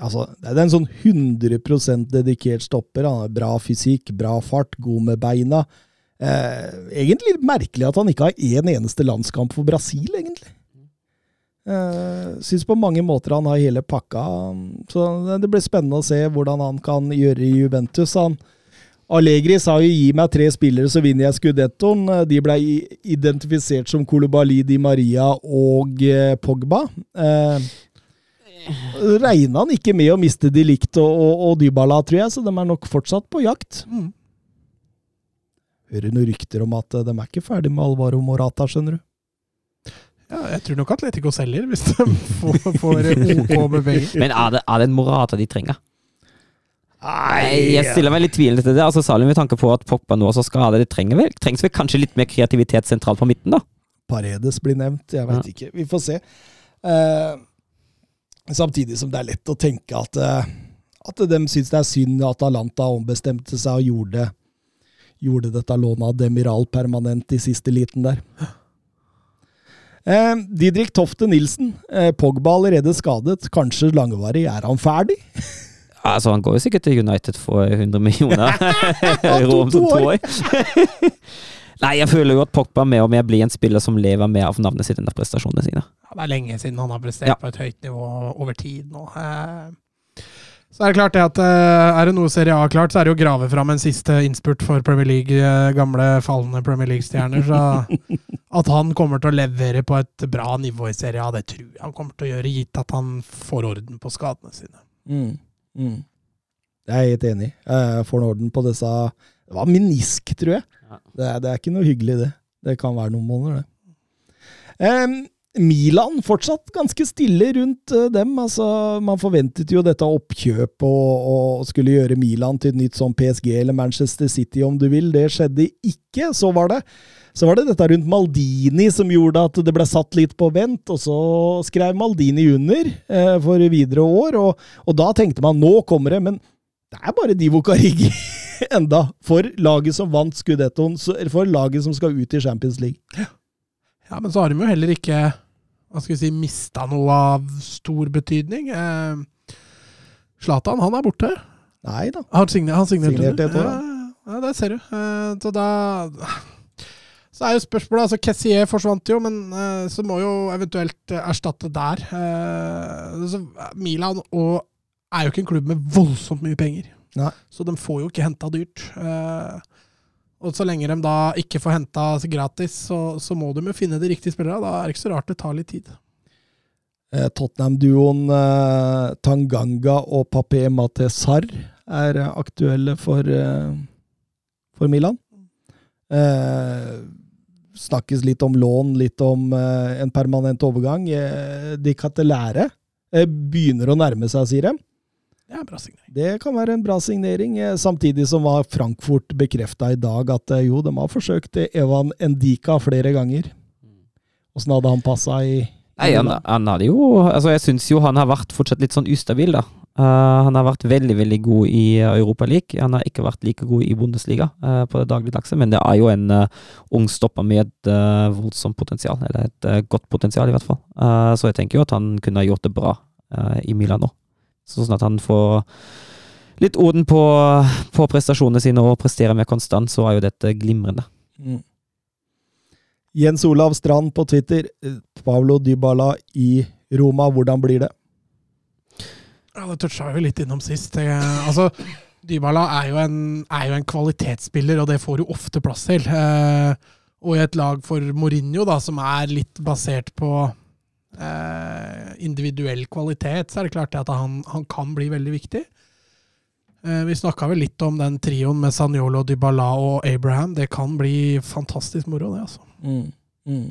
Altså, det er en sånn 100% dedikert stopper. Han har bra fysikk, bra fart, god med beina. Eh, egentlig merkelig at han ikke har én eneste landskamp for Brasil, egentlig. Eh, Syns på mange måter han har hele pakka. Så det blir spennende å se hvordan han kan gjøre i Juventus. Han, Allegri sa jo 'gi meg tre spillere, så vinner jeg skudettoen'. De ble identifisert som Kolobali, Di Maria og eh, Pogba. Eh, Regna han ikke med å miste De Ligt og, og, og Dybala, tror jeg, så de er nok fortsatt på jakt. Mm. Hører noen rykter om at eh, de er ikke ferdig med Alvaro Morata, skjønner du. Ja, jeg tror nok Atletico selger, hvis de får, får OK med penger. Men er det, er det en Morata de trenger? Nei, jeg stiller meg litt tvilende til det. Altså, Særlig med tanke på at Poppa nå også ha Det trenger vel, trengs vel kanskje litt mer kreativitet sentralt på midten, da? Paredes blir nevnt, jeg veit Ja. ikke. Vi får se. Eh, samtidig som det er lett å tenke at, eh, at de syns det er synd at Atalanta ombestemte seg og gjorde, gjorde dette lånet av Demiral permanent i siste liten der. Eh, Didrik Tofte Nilsen, eh, Pogba allerede skadet, kanskje langvarig. Er han ferdig? Altså, Han går jo sikkert til United for 100 millioner euro om to år. Nei, jeg føler jo at Pogba mer og mer blir en spiller som lever mer av navnet sitt enn av prestasjonene sine. Ja, det er lenge siden han har prestert Ja. på et høyt nivå over tid nå. Eh, Så er det klart det at eh, er det noe Serie A klart, så er det jo å grave fram en siste innspurt for Premier League, eh, gamle falne Premier League-stjerner. Så at han kommer til å levere på et bra nivå i Serie A, det tror jeg han kommer til å gjøre, gitt at han får orden på skadene sine. Mm. Mm. Det er jeg helt enig i. Jeg får en orden på disse Det var menisk, tror jeg. Det, er, det er ikke noe hyggelig, det. Det kan være noen måneder, det. Um, Milan fortsatt ganske stille rundt eh, dem. Altså, man forventet jo dette oppkjøpet og, og skulle gjøre Milan til et nytt sånn PSG eller Manchester City, om du vil. Det skjedde ikke. Så var det så var det dette rundt Maldini som gjorde at det ble satt litt på vent, og så skrev Maldini under eh, for videre år, og, og da tenkte man nå kommer det, men det er bare Divo Carigi enda, for laget som vant Scudettoen, for laget som skal ut i Champions League. Ja, men så har de jo heller ikke hva skal vi si, mista noe av stor betydning. Eh, han er borte. Nei da. Han signer, han signerte Signerte et år, ja, ja, det ser du. Eh, Så da Så er jo spørsmålet, altså Kessier forsvant jo, men eh, så må jo eventuelt erstatte der. Eh, så Milan og, er jo ikke en klubb med voldsomt mye penger. Nei. Så de får jo ikke henta dyrt. Eh, og så lenge de da ikke får henta gratis, så, så må de jo finne de riktige spillerne. Da er det ikke så rart det tar litt tid. Eh, Tottenham-duoen eh, Tanganga og Papé Matesar er eh, aktuelle for, eh, for Milan. Eh, snakkes litt om lån, litt om eh, en permanent overgang. Eh, de Catelære eh, begynner å nærme seg, sier de. Det er en bra signering. Det kan være en bra signering, eh, samtidig som var Frankfurt bekrefta i dag at eh, jo, de har forsøkt eh, Evan Endika flere ganger. Åssen hadde han passa i Nei, han, han hadde jo Altså, jeg syns jo han har vært fortsatt litt sånn ustabil, da. Uh, han har vært veldig, veldig god i Europaligaen. Europa League. Han har ikke vært like god i Bundesliga uh, på det dagligdagse, men det er jo en uh, ung stopper med et uh, voldsomt potensial. Eller et uh, godt potensial, i hvert fall. Uh, så jeg tenker jo at han kunne ha gjort det bra uh, i Milan nå. Sånn at han får litt orden på, på prestasjonene sine og presterer mer konstant, så er jo dette glimrende. Mm. Jens Olav Strand på Twitter. eh, Pablo Dybala i Roma, hvordan blir det? Ja, Det toucha vi litt innom sist. Altså, Dybala er jo, en, er jo en kvalitetsspiller, og det får du ofte plass til. Eh, og i et lag for Mourinho, da, som er litt basert på eh, individuell kvalitet, så er det klart at han, han kan bli veldig viktig. Eh, vi snakka vel litt om den trioen med Sanjolo, Dybala og Abraham. Det kan bli fantastisk moro, det, altså. Mm. Mm.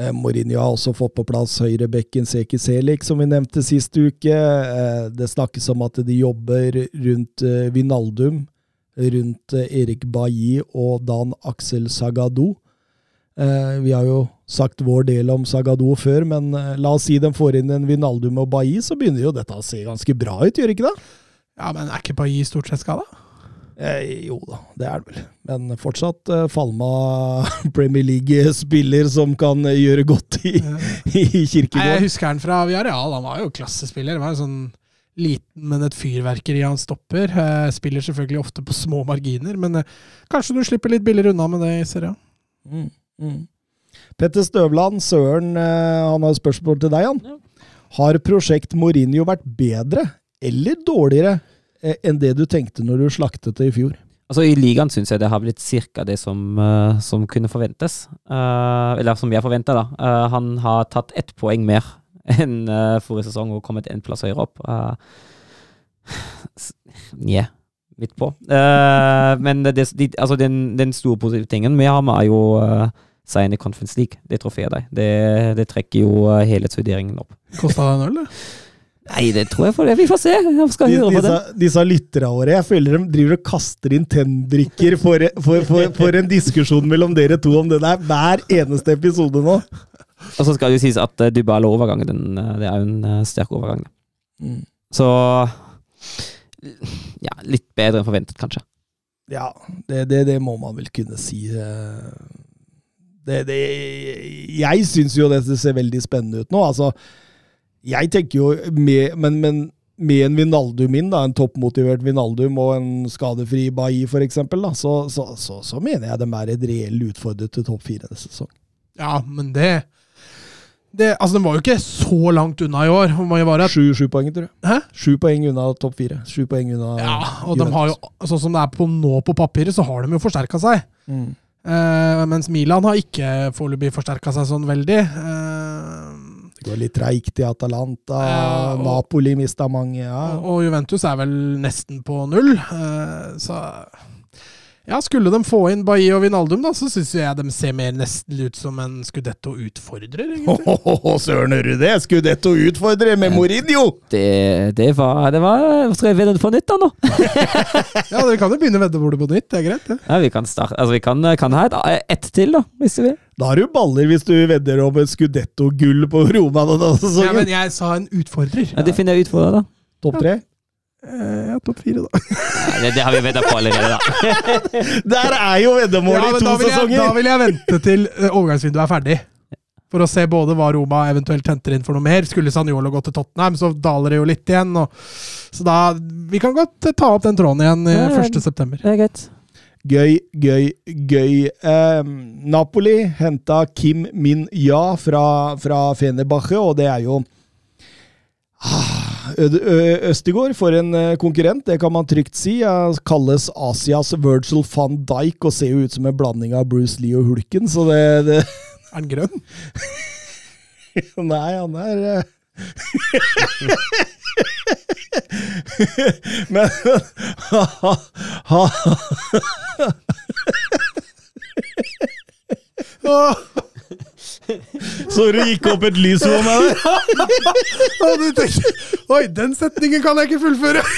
Eh, Mourinho har også fått på plass høyrebekken Seki Selik, som vi nevnte sist uke. Eh, det snakkes om at de jobber rundt eh, Vinaldum, rundt eh, Erik Bailly og Dan Aksel Sagado. Eh, vi har jo sagt vår del om Sagado før, men eh, la oss si de får inn en Vinaldum og Bailly, så begynner jo dette å se ganske bra ut, gjør ikke det? Ja, Men er ikke Bailly stort sett skada? Eh, jo da, det er det vel. Men fortsatt eh, Falma Premier League-spiller som kan eh, gjøre godt i, i Nei, jeg husker han fra Viareal, Han var jo klassespiller. Det var en sånn liten, men et fyrverkeri han stopper. Eh, spiller selvfølgelig ofte på små marginer, men eh, kanskje du slipper litt billigere unna med det i serien. Mm, mm. Petter Støvland, Søren, eh, han har et spørsmål til deg, han. Ja. Har prosjekt Mourinho vært bedre eller dårligere eh, enn det du tenkte når du slaktet det i fjor? Altså I ligaen syns jeg det har blitt ca. det som, eh, som kunne forventes. Uh, eller som jeg forventa, da. Uh, han har tatt ett poeng mer enn uh, forrige sesong og kommet en plass høyere opp. Uh, yeah, midt på. Eh, men det, det, altså den, den store positive tingen med ham er jo uh, inn i Conference League. Det trofeet der. Det, det trekker jo eh, helhetsvurderingen opp. Kosta det en øl, det? Nei, det tror jeg for det. Vi får se. Jeg skal De, høre på det. disse, disse lytterne våre, jeg føler de driver og kaster inn tennbrikker for, for, for, for en diskusjon mellom dere to om det der hver eneste episode nå. Og så skal det jo sies at uh, Dybala-overgangen, den, eh, det er jo en eh, sterk overgang. Mm. Så ja, litt bedre enn forventet, kanskje. Ja, det, det, det må man vel kunne si. Det, det, jeg syns jo det ser veldig spennende ut nå. Altså, jeg tenker jo med, men, men med en Vinaldum inn, da, en toppmotivert Vinaldum og en skadefri Bailly f.eks., så, så, så, så mener jeg de er et reell utfordrer til topp fire neste sesong. Ja, men det, det Altså, den var jo ikke så langt unna i år. Hvor mange var det? Sju, sju poeng, tror jeg. Hæ? Sju poeng unna topp fire. Sju poeng unna Ja, og de har jo, sånn som det er på nå på papiret, så har de jo forsterka seg. mm. Eh, mens Milan har ikke foreløpig forsterka seg sånn veldig. Uh, Det går litt treigt i Atalanta. Uh, og- Napoli mista mange. Ja. og, og Juventus er vel nesten på null. Eh, så ja, skulle de få inn Bailly og Vinaldum, da, så syns jeg de ser mer nesten ut som en Scudetto-utfordrer, egentlig. Åhåhå, søren, hører du det? Skudetto utfordrer med Mourinho! Det, det var det var, Skal jeg vedde på nytt, da, nå? Ja, dere kan jo begynne veddebordet på nytt, det er greit, det. Ja, vi kan starte Altså, vi kan, kan ha et, ett til, da, hvis du vil. Da har du baller hvis du vedder om et Scudetto-gull på Roma denne Ja, men jeg sa en utfordrer. Ja, det finner jeg utfordrer da. Topp tre? Eh, ja, topp fire, da. Nei, det, det har vi vedda på allerede, da. Der er jo veddemålet Ja, i to da vil, jeg, sesonger! da vil jeg vente til eh, overgangsvinduet er ferdig. For å se både hva Roma eventuelt henter inn for noe mer. Skulle Sanjolo gå til Tottenham, så daler det jo litt igjen. Og, så da Vi kan godt eh, ta opp den tråden igjen i Ja, ja. 1.9. Det er greit. Gøy, gøy, gøy. Eh, Napoli henta Kim Min-ja fra, fra Fenerbahçe, og det er jo ah, Østegård for en eh, konkurrent, det kan man trygt si. Kalles Asias Virgil van Dijk og ser jo ut som en blanding av Bruce Lee og Hulken, så det, det Er han grønn? Nei, han er eh, Men ha, ha, ha, Så du gikk opp et lys for meg der? Og du tenker, Oi, den setningen kan jeg ikke fullføre!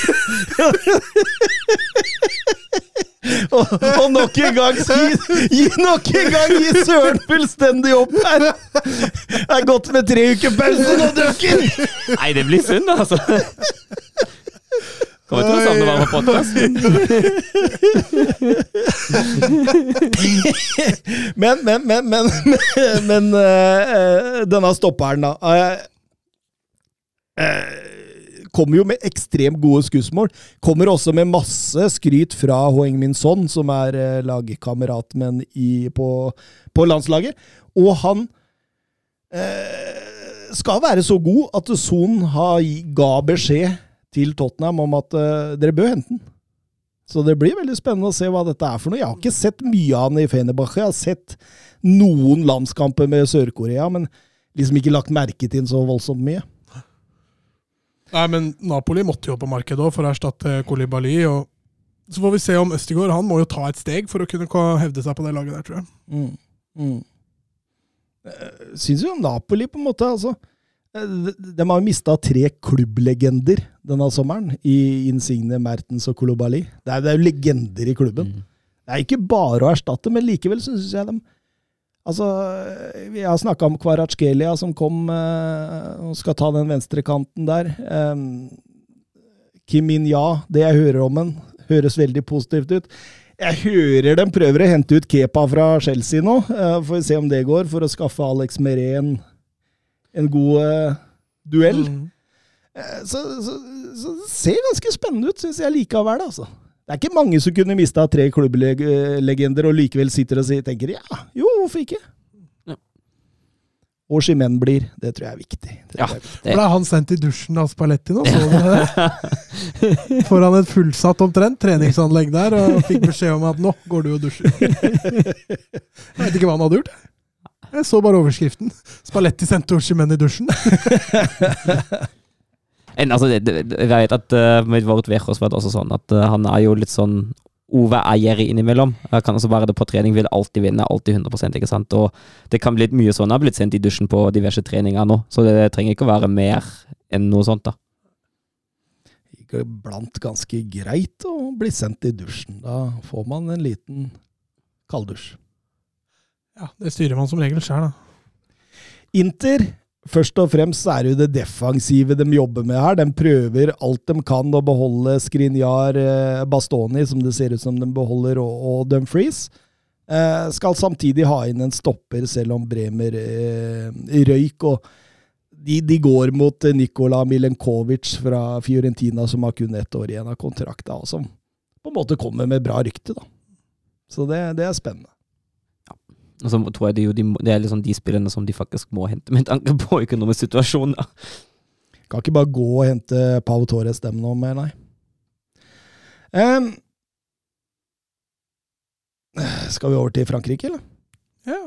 Og, og nok en gang gi, gi nok en gang gi Søren fullstendig opp her! Det er godt med tre uker pause nå, drøkken Nei, det blir synd, altså. Kommer til å savne å være på podkast. Men, men, men, men, men, men eh, denne stopperen, da. eh, eh, kommer jo med ekstremt gode skussmål. Kommer også med masse skryt fra Hoeng Min Son, som er lagkamerat men på, på landslaget. Og han eh, skal være så god at Son ga beskjed til Tottenham om at uh, dere bør hente den. Så det blir veldig spennende å se hva dette er for noe. Jeg har ikke sett mye av han i Fenerbahçe. Jeg har sett noen landskamper med Sør-Korea, men liksom ikke lagt merke til den så voldsomt mye. Nei, men Napoli måtte jo på markedet òg for å erstatte Kolibali. Og så får vi se om Østigård han må jo ta et steg for å kunne hevde seg på det laget der, tror jeg. Mm. Mm. Eh, Syns jo Napoli på en måte, altså. Eh, De, har mista tre klubblegender denne sommeren, i Insigne, Mertens og Kolobali. Det det er jo legender i klubben. Mm. Det er ikke bare å erstatte, men likevel syns jeg dem Altså, Vi har snakka om Kvaratskelia, som kom eh, og skal ta den venstrekanten der. Um, Kim Min-ja, det jeg hører om den, høres veldig positivt ut. Jeg hører dem prøver å hente ut Kepa fra Chelsea nå. Eh, får vi se om det går, for å skaffe Alex Meret en, god eh, duell. Mm. Eh, Så, så, så det ser ganske spennende ut, syns jeg likevel. Altså. Det er ikke mange som kunne mista tre klubblegender og likevel sitter og sier, tenker ja, jo, hvorfor ikke? Ja. Og Skimen blir. Det tror jeg er viktig. Det Ja. er viktig. Det- Ble han sendt i dusjen av Spalletti nå? Så du det? Foran et fullsatt omtrent treningsanlegg der, og fikk beskjed om at nå går du og dusjer. Jeg vet ikke hva han hadde gjort. Jeg så bare overskriften. Spalletti sendte Oshimen i dusjen. En, altså, det, det, jeg vet at uh, med Vårt Vekås var det også sånn at uh, han er jo litt sånn Ove eier innimellom. Jeg kan også være det på trening, vil alltid vinne, alltid 100 ikke sant. Og det kan bli mye sånn. Han har blitt sendt i dusjen på diverse treninger nå, så det trenger ikke å være mer enn noe sånt, da. Iblant ganske greit å bli sendt i dusjen. Da får man en liten kalddusj. Ja, Det styrer man som regel sjøl, da. Inter, først og fremst er det jo det defensive de jobber med her. De prøver alt de kan å beholde Skrinjar, eh, Bastoni, som det ser ut som de beholder, og Dumfries. Eh, skal samtidig ha inn en stopper, selv om Bremer eh, røyk. og de, de går mot eh, Nikola Milenkovic fra Fiorentina, som har kun ett år igjen av kontrakta, og som på en måte kommer med bra rykte. da. Så det, det er spennende. Og så tror jeg det, er jo de, det er liksom de spillerne som de faktisk må hente, med tanke på økonomisk situasjon. da. Kan ikke bare gå og hente Pau Torres dem nå mer, nei. Um, skal vi over til Frankrike, eller? Ja.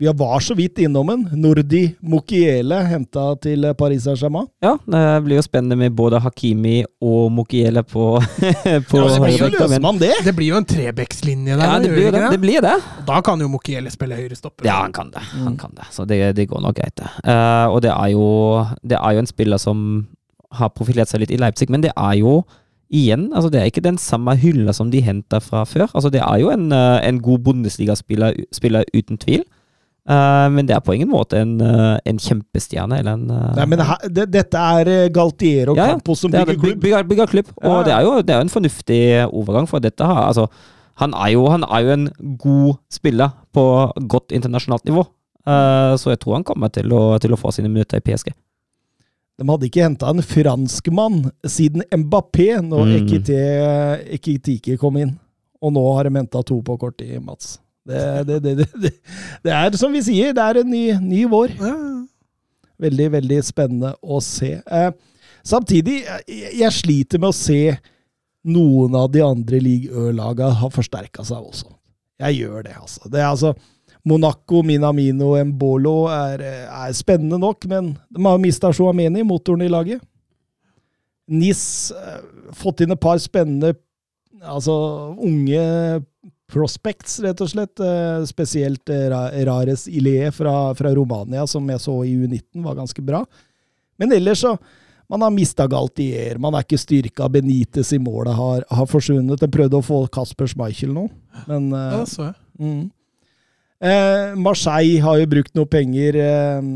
Vi var så vidt innom en. Nordi Mokiele henta til Paris Saint-Germain. Ja, det blir jo spennende med både Hakimi og Mokiele på, på Ja, så høyre løser man det! Det blir jo en trebekslinje der. Ja, det blir det. Det blir det. Da kan jo Mokiele spille høyrestopper. Ja, han kan det. Han kan det. Så det, det går nok greit, det. Uh, og det er, jo, det er jo en spiller som har profilert seg litt i Leipzig, men det er jo igjen altså Det er ikke den samme hylla som de henta fra før. Altså Det er jo en, eh, en god bondesligaspiller spiller uten tvil. Eh, men det er på ingen måte en, uh, en kjempestjerne eller en uh, Nei, men her, det, dette er Galtier Galtiero Ja, Campo som er bygger det. Klubb. Bygger, bygger klubb. Og Ja, Og det er jo det er jo en fornuftig overgang, for dette har altså han er, jo, han er jo en god spiller på godt internasjonalt nivå. Så jeg tror han kommer til å, til å få sine minutter i PSG. De hadde ikke henta en franskmann siden Mbappé, når Mm. Ekitike kom inn. Og nå har de henta to på kort tid, Mats. Det, det, det, det, det, det er som vi sier, det er en ny, ny vår. Veldig, veldig spennende å se. Eh, samtidig, jeg, jeg sliter med å se noen av de andre league Ø-laga har forsterka seg også. Jeg gjør det, altså. Det er altså Monaco, Minamino, Mbolo er, er spennende nok, men de har mista Chouameni, motoren i laget. NIS eh, fått inn et par spennende altså unge prospects, rett og slett. Eh, spesielt eh, Rares Ilie fra, fra Romania, som jeg så i U19 var ganske bra. Men ellers så Man har mista Galtier, man er ikke styrka. Benitez i målet har, har forsvunnet. Jeg prøvde å få Kasper Schmeichel nå, men eh, ja, så jeg. Mm. Eh, Marseille har jo brukt noe penger. Eh,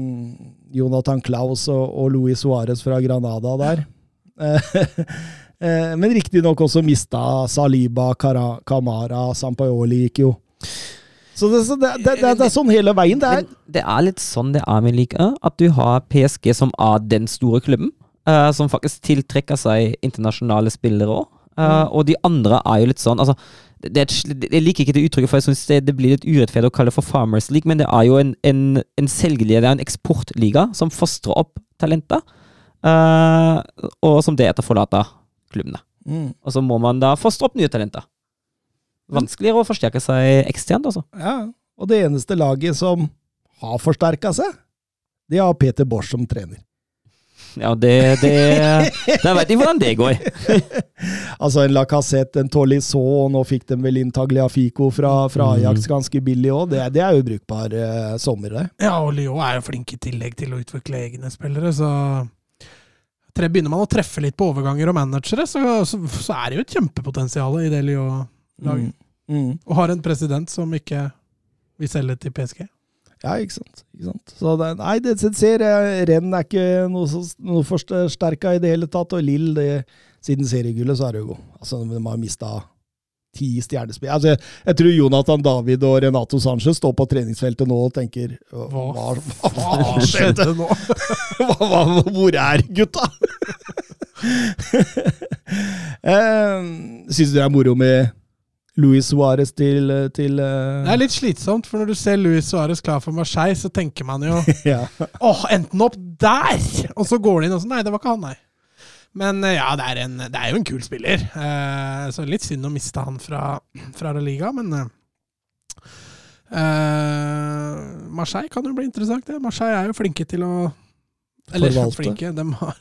Jonathan Claus og, og Luis Suárez fra Granada der. Eh, eh, men riktignok også mista Saliba, Kara, Kamara, Sampaioli gikk jo. Så det, så det, det, det, det er sånn hele veien. Det er, det er litt sånn det er med Ligue 1, at du har PSG som er den store klubben, eh, som faktisk tiltrekker seg internasjonale spillere òg. Og de andre er jo litt sånn altså, det et, Jeg liker ikke det uttrykket, for jeg syns det, det blir litt urettferdig å kalle det for Farmers League, men det er jo en, en, en selgelige, det er en eksportliga som fostrer opp talenter, eh, og som deretter forlater klubbene. mm, Og så må man da fostre opp nye talenter. Vanskeligere å forsterke seg eksternt, altså. ja. Og det eneste laget som har forsterka seg, det har Peter Bosch som trener. Ja, det, det Da vet de hvordan det går. Altså en Lacassette, en Tolisso, og nå fikk de vel inn Tagliafico fra, fra Ajax ganske billig òg. Det, det er jo brukbar eh, sommer, det. Ja, og Lyon er jo flink i tillegg til å utvikle egne spillere, så Begynner man å treffe litt på overganger og managere, så, så, så er det jo et kjempepotensial i det Lyon-laget. Mm. Mm. Og har en president som ikke vil selge til PSG. Ja, ikke sant. Ikke sant? Så det, nei, det ser Renn er ikke noe, noe forsterka i det hele tatt, og Lill, det, siden seriegullet, så er det jo Altså, de har mista ti stjernespillere. Altså, jeg, tror Jonathan David og Renato Sanchez står på treningsfeltet nå og tenker Hva, hva, skjedde? nå? hva, hvor er gutta? eh, Syns du det er moro med Luis Suárez til, til uh... Det er litt slitsomt, for når du ser Luis Suárez klar for Marseille, så tenker man jo ja. Åh, enten opp der! Og så går det inn og sånn. Nei, det var ikke han, nei. Men eh, ja, det er, en, det er jo en kul spiller. Eh, så litt synd å miste han fra, fra La Liga, men eh, eh, Marseille kan jo bli interessant. Det. Marseille er jo flinke til å Eller Forvalte. flinke. De har,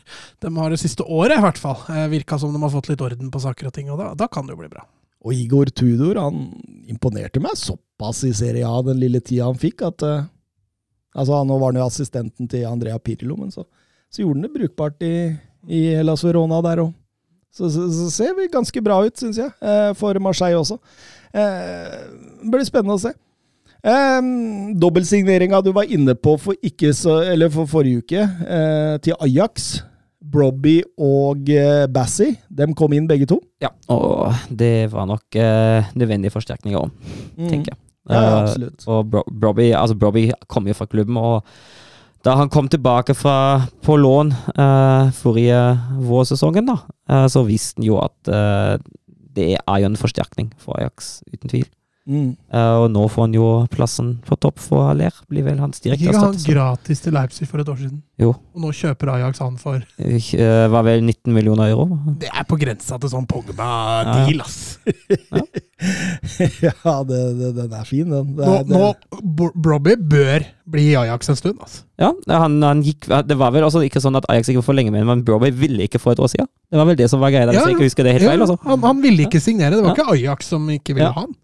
de har det siste året, i hvert fall, eh, virka som de har fått litt orden på saker og ting, og da, da kan det jo bli bra. Og Igor Tudor han imponerte meg såpass i Serie A den lille tida han fikk, at eh, altså Nå var han jo assistenten til Andrea Pirlo, men så, så gjorde han det brukbart i, i Hellas Verona der òg. Så, så, så ser vi ganske bra ut, syns jeg, eh, for Marseille også. Eh, det blir spennende å se. Eh, Dobbeltsigneringa du var inne på for, så, eller for forrige uke, eh, til Ajax. Brobby og eh, Bassi, dem kom inn begge to. Ja, og det var nok eh, nødvendige forsterkninger òg, tenker jeg. Mm. Ja, absolutt. absolutt. og Bro Brobby, altså Brobby kom jo fra klubben, og da han kom tilbake fra, på lån eh, forrige vårsesongen, da, eh, så visste han jo at eh, det er jo en forsterkning for Ajax, uten tvil. Mm. Uh, og nå får han jo plassen på topp for Aller, blir vel hans Gikk direkte ikke han gratis til Leipzig for et år siden? Jo. Og nå kjøper Ajax han for Uh, var vel 19 millioner euro. Det er på grensa til sånn Pogba-deal, ass! ja, det, det, den er fin, den. Det Nå, nå Brobby bør bli i Ajax en stund, altså. Ja, han, han gikk Det var vel også ikke sånn at Ajax ikke for lenge med, men Broby ville ikke for et år siden. Det var vel det som var greia der, Ja, hvis jeg ikke husker det helt Ja, feil. Altså. han, han ville ikke signere, det var Ja. ikke Ajax som ikke ville Ja. ha han.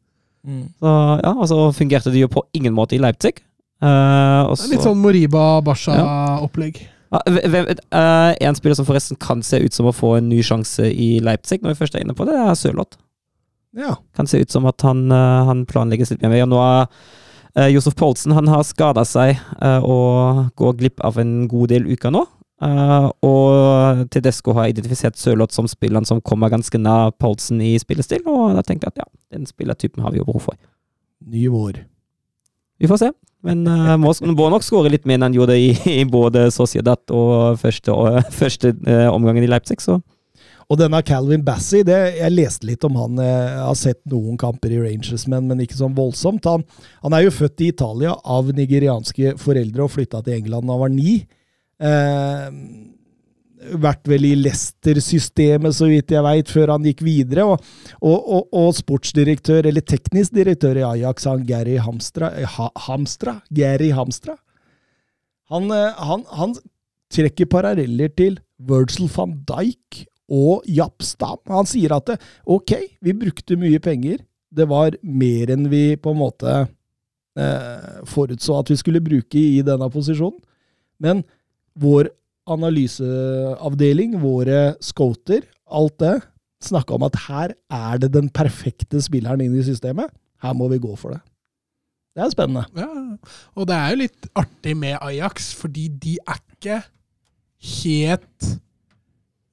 Mm. Så, ja, og så fungerte det jo på ingen måte i Leipzig. Uh, også, Det er Litt sånn Moriba-Basha-opplegg. Ja, Uh, uh, en spiller som forresten kan se ut som å få en ny sjanse i Leipzig, når vi først er inne på det, er Sørloth. ja. Kan se ut som at han, eh, han planlegges litt mer. Og nå er eh, Josef Poulsen han har skada seg eh, og går glipp av en god del uker nå. Eh, og Tedesco har identifisert Sørloth som spilleren som kommer ganske nær Poulsen i spillestil, og da tenkte jeg at ja, den spillertypen har vi jo behov for. Ny vår. Vi får se. Men uh, må, må nok skåre litt mer enn han gjorde i, i både Sociedad og første, og, første uh, omgangen i Leipzig, så Og denne Calvin Bassey, det, jeg leste litt om han. Jeg har sett noen kamper i Rangers, men, men ikke sånn voldsomt. Han, han, er jo født i Italia av nigerianske foreldre og flytta til England da han var ni. Eh, vært vel i Leicester-systemet, så vidt jeg veit, før han gikk videre. Og, og, og, og, sportsdirektør, eller teknisk direktør i Ajax, han Gary Hamstra, ha, Hamstra? Gary Hamstra? Han, eh, han, han trekker paralleller til Virgil van Dijk og Japp Stam. Han sier at det, ok, vi brukte mye penger, det var mer enn vi på en måte eh, forutså at vi skulle bruke i denne posisjonen, men vår analyseavdeling, våre scouter, alt det, snakka om at her er det den perfekte spilleren inn i systemet. Her må vi gå for det. Det er spennende. Ja, og det er jo litt artig med Ajax, fordi de er ikke helt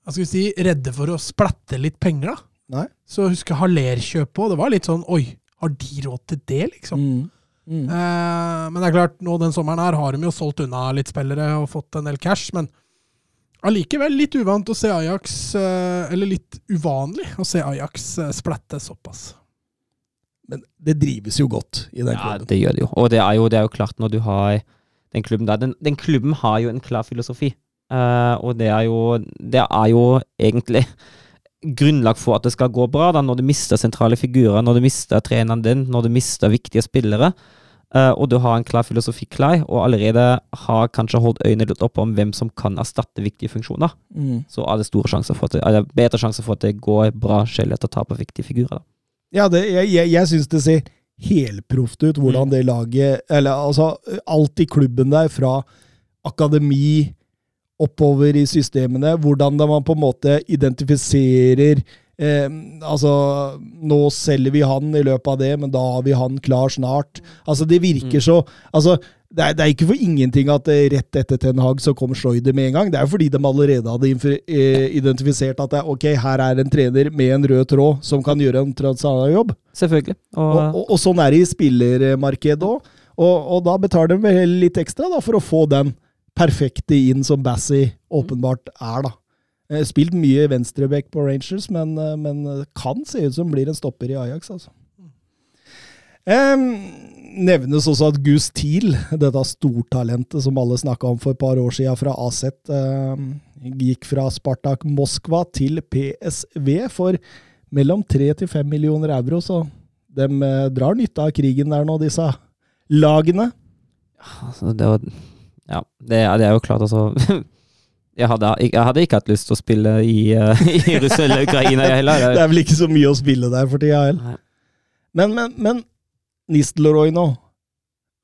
hva skal vi si, redde for å splatte litt penger, da. Nei. Så husker Haller-kjøpet òg. Det var litt sånn Oi, har de råd til det, liksom? Mm. Mm. Eh, men det er klart, nå den sommeren her har de jo solgt unna litt spillere og fått en del cash, men allikevel litt uvant å se Ajax eh, Eller litt uvanlig å se Ajax eh, splatte såpass. Men det drives jo godt i den klubben. Ja, det gjør det jo. Og det er jo, det er jo klart, når du har den klubben der den, den klubben har jo en klar filosofi. Uh, og det er, jo, det er jo egentlig grunnlag for at det skal gå bra, da, når du mister sentrale figurer, når du mister treneren din, når du mister viktige spillere. Uh, og du har en klar filosofi klar, og allerede har kanskje holdt øynene litt oppe om hvem som kan erstatte viktige funksjoner, mm. så er det store sjanser for at det, er bedre sjanser for at det går bra selv etter tap av viktige figurer. Da. Ja, det, jeg, jeg, jeg syns det ser helproft ut hvordan mm. det laget Eller altså, alt i klubben der, fra akademi oppover i systemene. Hvordan man på en måte identifiserer eh, Altså, nå selger vi han i løpet av det, men da har vi han klar snart. Altså, det virker mm. så Altså, det er, det er, ikke for ingenting at eh, rett etter Ten Hag så kom Schreuder med en gang. Det er fordi de allerede hadde eh, identifisert at det, ok, her er en trener med en rød tråd som kan gjøre en jobb. Selvfølgelig. Og, og, og, og, sånn er det i spillermarkedet òg. Og, da betaler de vel litt ekstra da, for å få den perfekte inn som Bassey åpenbart er, da. Eh, spilt mye venstreback på Rangers, men, eh, men, kan se ut som blir en stopper i Ajax, altså. Um, nevnes også at Gus Thiel, dette stortalentet som alle snakka om for et par år siden fra AZ, um, gikk fra Spartak Moskva til PSV for mellom 3 til 5 millioner euro, så de drar nytte av krigen der nå, disse lagene. Altså, det var ja, det, det, er jo klart, altså. Jeg hadde, jeg hadde, ikke hatt lyst til å spille i, uh, i Russland eller Ukraina, jeg heller. Det er vel ikke så mye å spille der for tida heller. Men, men, men Nistelrooy nå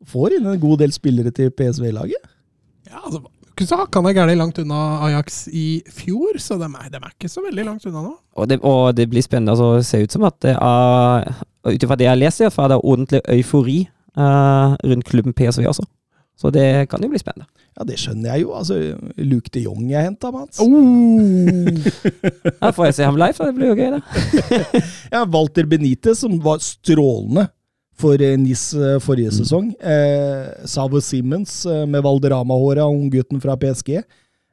får inn en god del spillere til PSV-laget? Ja, altså så hakka ned gærent langt unna Ajax i fjor, så de er, de er, ikke så veldig langt unna nå. Og det, og det blir spennende. Altså, det ser ut som at det er Ut ifra det jeg leser, er det ordentlig eufori uh, rundt klubben PSV også. Så det kan jo bli spennende. Ja, det skjønner jeg jo. Altså, Luke de Jong jeg henta, Mats. Oh. Da får jeg se ham live, så det blir jo gøy, det. ja, Walter Benitez, som var strålende for eh, NIS eh, forrige mm. sesong. Eh, Savo Simmons eh, med Valderama-håret, og unggutten fra PSG.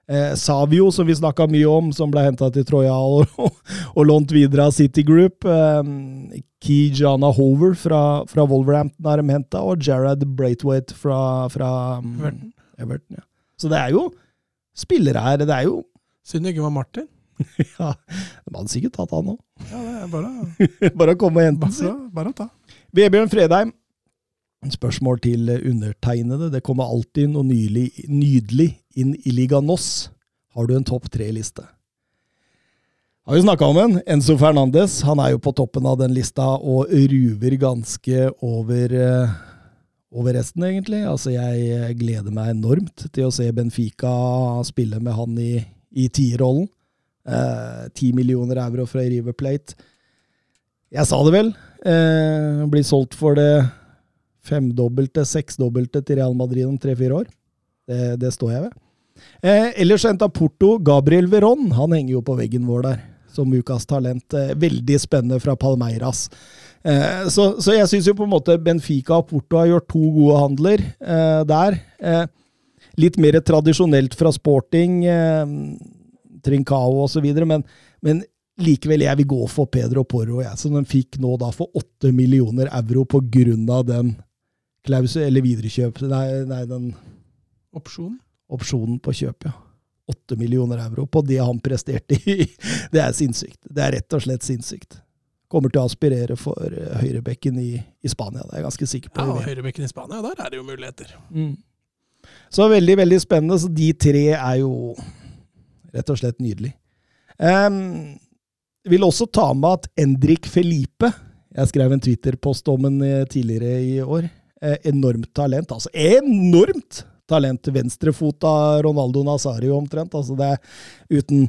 Eh, Savio, som vi snakka mye om, som ble henta til Troja og, og, lånt videre av City Group. Eh, Kijana Hover fra, fra Wolverhampton har de henta, og Jared Braithwaite fra, fra um, Everton. Everton ja. Så det er jo spillere her. Det er jo Synd det ikke var Martin. ja, De hadde sikkert tatt han òg. Ja, det er bare, bare å komme og hente bare, bare å ta. Vebjørn Fredheim, spørsmål til undertegnede. Det kommer alltid noe nylig, nydelig inn i Liga NOS. Har du en topp tre-liste? Har vi snakka om en. Enzo Fernandes. Han er jo på toppen av den lista og ruver ganske over, uh, over resten, egentlig. Altså, jeg gleder meg enormt til å se Benfica spille med han i, i tierrollen. Eh, ti eh, millioner euro fra River Plate. Jeg sa det vel. Eh, blir solgt for det femdobbelte, seksdobbelte til Real Madrid om tre-fire år. Det, det, står jeg ved. Eh, ellers henta Porto Gabriel Veron. Han henger jo på veggen vår der som ukas talent. Eh, veldig spennende fra Palmeiras. Eh, så, så jeg syns jo på en måte Benfica og Porto har gjort to gode handler eh, der. Litt mer tradisjonelt fra sporting, Trincao osv., men, Men likevel, jeg vil gå for Pedro Porro, jeg, som de fikk nå da for 8 millioner euro på grunn av den klausul, eller viderekjøp, nei, nei, den Opsjon. Opsjonen på kjøp, ja. 8 millioner euro på det han presterte i. Det er sinnssykt. Det er rett og slett sinnssykt. Kommer til å aspirere for eh, høyrebekken i, i Spania, det er jeg ganske sikker på. Ja, og høyrebekken i Spania, der er det jo muligheter. Mm. Så veldig, veldig spennende. Så de tre er jo rett og slett nydelig. Um, vil også ta med at Endrik Felipe Jeg skrev en Twitter-post om en eh, tidligere i år. Eh, enormt talent. Altså enormt talent! Venstrefot av Ronaldo Nazario omtrent. Altså det er uten,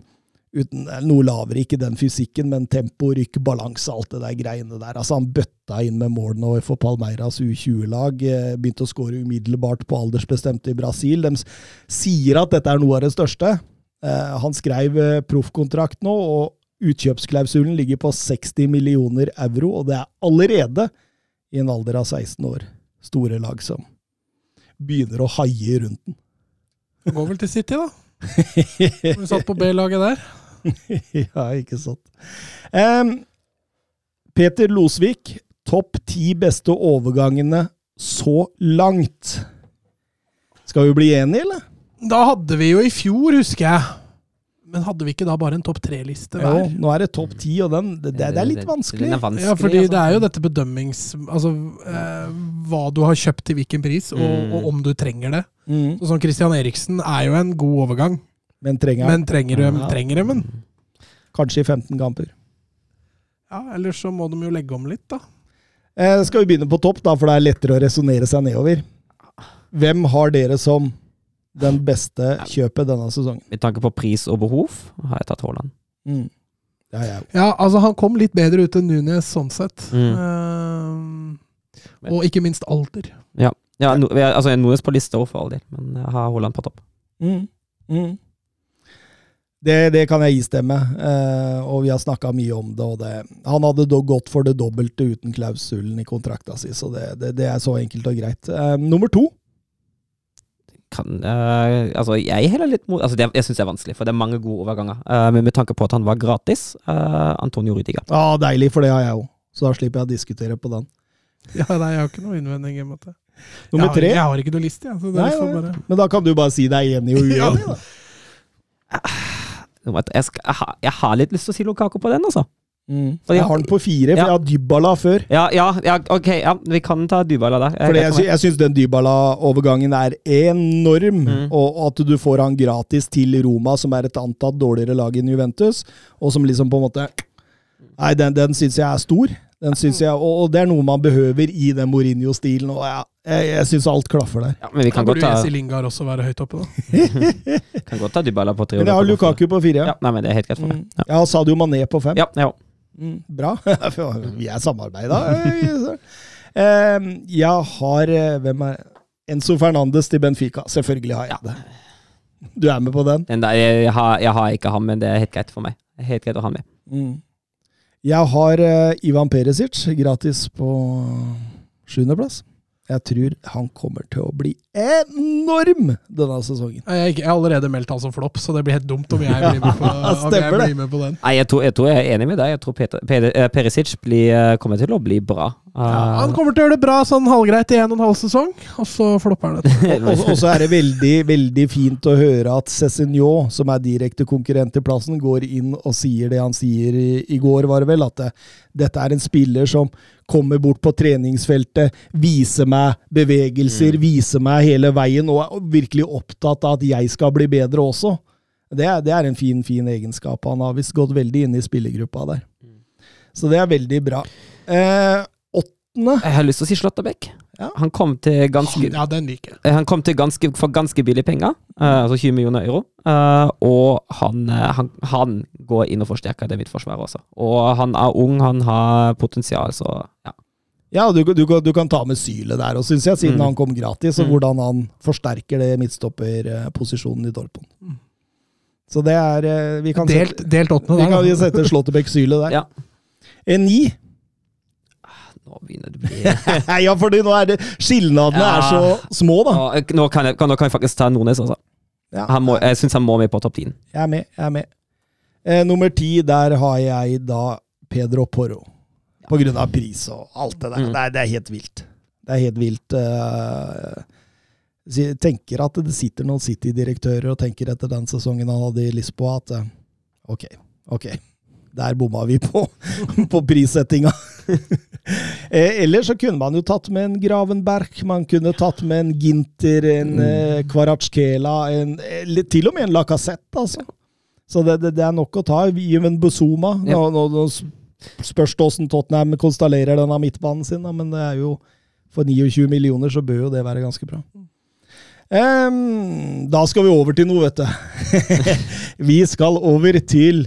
uten noe lavere, ikke den fysikken, men tempo, rykk, balanse, alt det der greiene der. Altså Han bøtta inn med mål nå for Palmeiras U20-lag. eh, Begynte å skåre umiddelbart på aldersbestemte i Brasil. De sier at dette er noe av det største. Eh, Han skrev eh, proffkontrakt nå, og utkjøpsklausulen ligger på 60 millioner euro, og det er allerede i en alder av 16 år store lag som begynner å haie rundt den. Det går vel til City, da. Du satt på B-laget der. ja, ikke sant. Um, Peter Losvik, topp ti beste overgangene så langt. Skal vi bli enige, eller? Da hadde vi jo i fjor, husker jeg. Men hadde vi ikke da bare en topp tre-liste Jo, nå er det topp ti, og den, det, det, det er litt vanskelig. Er vanskelig Ja, fordi altså. det er jo dette bedømmings... Altså eh, hva du har kjøpt til hvilken pris, og, Mm. og om du trenger det. Mm, Så sånn Christian Eriksen er jo en god overgang, men trenger men trenger Ja. trenger dem en? kanskje i 15 kamper. Ja, ellers så må de jo legge om litt, da. Eh, skal vi begynne på topp, da, for det er lettere å resonnere seg nedover. Hvem har dere som den beste kjøpet denne sesongen? Med tanke på pris og behov har jeg tatt Haaland. Mm. Ja, ja. Ja, altså han kom litt bedre ut enn Nunes sånn sett. Mm. Eh, og ikke minst alder. Ja, no, vi er- altså Nunes på lista for all del, men jeg har Haaland på topp. Mm. Mm. Det, det kan jeg istemme, uh, og vi har snakka mye om det, og det. Han hadde da gått for det dobbelte uten klausulen i kontrakta si, så det, det, det er så enkelt og greit. Uh, nummer to. Kan, uh, altså jeg heller litt mot altså det, Jeg syns det er vanskelig, for det er mange gode overganger. Uh, men med tanke på at han var gratis, uh, Antonio Rudiger. Ja, deilig, for det har jeg òg. Så da slipper jeg å diskutere på den. Ja, nei, jeg har ikke noe innvending mot det. Nummer jeg, har, tre. jeg har ikke noe liste, jeg. Så Nei, bare Men da kan du bare si deg enig og uenig, da. Jeg, jeg, skal, jeg, har, jeg har litt lyst til å si Lukaku på den, altså. Mm. Jeg har den på fire, for Ja. jeg har Dybala før. Ja, ja, ja ok, ja, vi kan ta Dybala der. Fordi jeg, sy jeg syns den Dybala-overgangen er enorm, Mm. og at du får han gratis til Roma, som er et antatt dårligere lag enn Juventus, og som liksom på en måte Nei, den, den syns jeg er stor. Den synes jeg, og, og det er noe man behøver i den Mourinho-stilen, og ja, jeg, jeg syns alt klaffer der. ja, men vi kan godt, jo ta, Jesse Lingard også være høyt oppe, da. kan godt ta Dybala på tre. Men jeg har Lukaku på fire. Ja, nei, men det er helt greit for meg. Ja. Jeg har Sadio Mané på fem. Ja, ja. Mm, bra. Vi er samarbeida. Jeg har eh, Hvem er Enzo Fernandes til Benfica. Selvfølgelig har jeg det. Du er med på den? Den der, jeg, har, jeg har ikke ham, men det er helt greit for meg. Helt greit å ha med. Mm. Jeg har eh, Ivan Peresic gratis på sjuendeplass. Jeg tror han kommer til å bli enorm denne sesongen. Jeg har allerede meldt han som flopp, så det blir helt dumt om jeg blir med på, jeg blir med på den. Nei, jeg tror, jeg tror jeg er enig med deg. Jeg tror Peter, eh, Perisic blir, eh, kommer til å bli bra. Ja, han kommer til å gjøre det bra sånn halvgreit i en og en halv sesong, og så flopper han etter. Og og så er det veldig veldig fint å høre at Cézinho, som er direkte konkurrent til plassen, går inn og sier det han sier i, i går, var det vel, at det, dette er en spiller som kommer bort på treningsfeltet, viser meg bevegelser, viser meg hele veien, og er virkelig opptatt av at jeg skal bli bedre også. Det er, det er en fin, fin egenskap. Han har visst gått veldig inn i spillergruppa der. Så det er veldig bra. Eh, åttende jeg har lyst til å si Slåtterbekk. Ja. Han kom til ganske Ja, den liker jeg. Eh, Han kom til ganske, for ganske billig penger, uh, altså 20 millioner euro. Uh, og han, uh, han, han går inn og forsterker det midtforsvaret også. Og han er ung, han har potensial, så ja. Ja, du, du, du kan ta med Syle der, og syns jeg, siden Mm. han kom gratis, og Mm. hvordan han forsterker det midtstopperposisjonen i Dortmund. Mm. Så det er Vi kan Delt, sette, delt åttende vi kan sette Slåttebekk-Syle der. Ja. En ni. Nå begynner det å bli ja, fordi nå er det Skilnadene Ja. er så små, da. nå, nå, kan jeg, nå kan jeg faktisk ta Nordnes, altså. Ja, Han må, jeg syns han må med på topp 10. jeg er med. Jeg er med. Eh, nummer ti, der har jeg da Pedro Porro. På grunn av pris og alt det der. Mm. Det, er, det er helt vilt. Det er helt vilt. Uh, tenker at det sitter noen City-direktører og tenker etter den sesongen han hadde i Lisboa, at eh, ok, ok. Der bomma vi på, på prissettinga. Eller ellers så kunne man jo tatt med en Gravenberg, man kunne tatt med en Ginter, en mm. Kvaratskhelia, en, til og med en Lacassette, altså. Så det, det, det er nok å ta. Even Buzuma. Nå, Ja. nå, nå spørs det åssen Tottenham konstallerer denne midtbanen sin, da, men det er jo for 29 millioner så bør jo det være ganske bra. Um, da skal vi over til noe, vet du. vi skal over til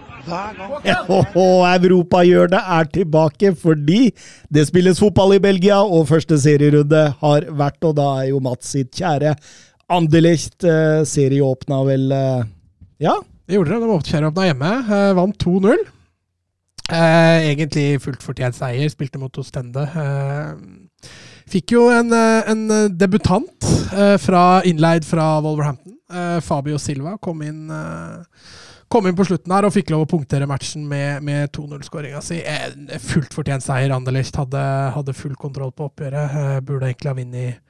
Hver gang. Og Europahjørnet er tilbake fordi det spilles fotball i Belgia, og første serierunde har vært, og da er jo Mats sitt kjære Anderlecht eh, serieåpna vel eh, Ja? Det gjorde det. De oppkjøråpna hjemme. eh, vant 2-0. Eh, egentlig fullt fortjent seier. Spilte mot Ostende. Eh, fikk jo en, eh, en debutant eh, fra innleid fra Wolverhampton. Fabio Silva kom inn, kom inn på slutten her og fikk lov å punktere matchen med, med 2-0-skåringa si. En fullt fortjent seier. Anderlecht hadde, hadde full kontroll på oppgjøret. Eh, burde egentlig ha vunnet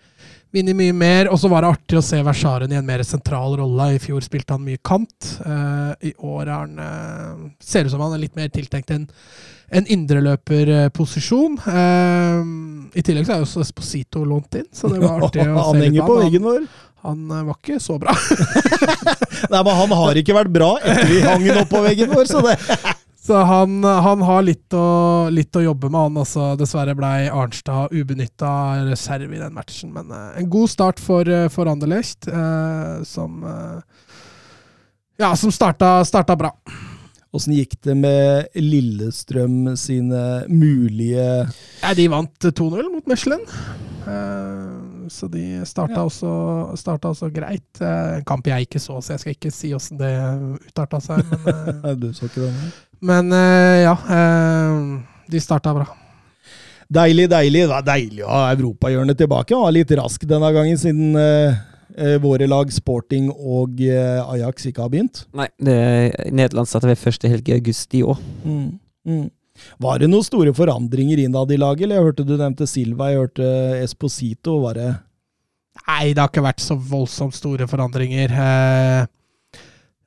Vinner mye mer. Og så var det artig å se Versaren i en mer sentral rolle. I fjor spilte han mye kant. Eh, I år er han eh, Ser ut som han er litt mer tiltenkt en, en indreløperposisjon. Uh, I tillegg så er jo Esposito lånt inn, så det var artig å han se litt henger på han. veggen vår. Han, eh, var ikke så bra. Nei, men han har ikke vært bra etter vi hang den opp på veggen vår, så det Så han, han har litt å, litt å jobbe med, han også. Dessverre blei Arnstad ubenytta reserve i den matchen. Men uh, en god start for, eh, for Anderlecht, uh, som uh, Ja, som starta, starta bra. Åssen gikk det med Lillestrøm sine mulige Ja, de vant 2-0 mot Mechelen. Eh, så de starta, Ja. også, starta også greit. Eh, en kamp jeg ikke så, så jeg skal ikke si åssen det utarta seg. Men, eh, Du så ikke det? men eh, ja, eh, de starta bra. Deilig, deilig. Det var deilig å ha europahjørnet tilbake. Var litt rask denne gangen, siden eh, eh, våre lag Sporting og eh, Ajax ikke har begynt. Nei, det, Nederland starter ved første helg i august i år. Mm. Mm. Var det noen store forandringer innad i laget? eller Jeg hørte du nevnte Silva, jeg hørte Esposito. Var det Nei, det har ikke vært så voldsomt store forandringer. Eh,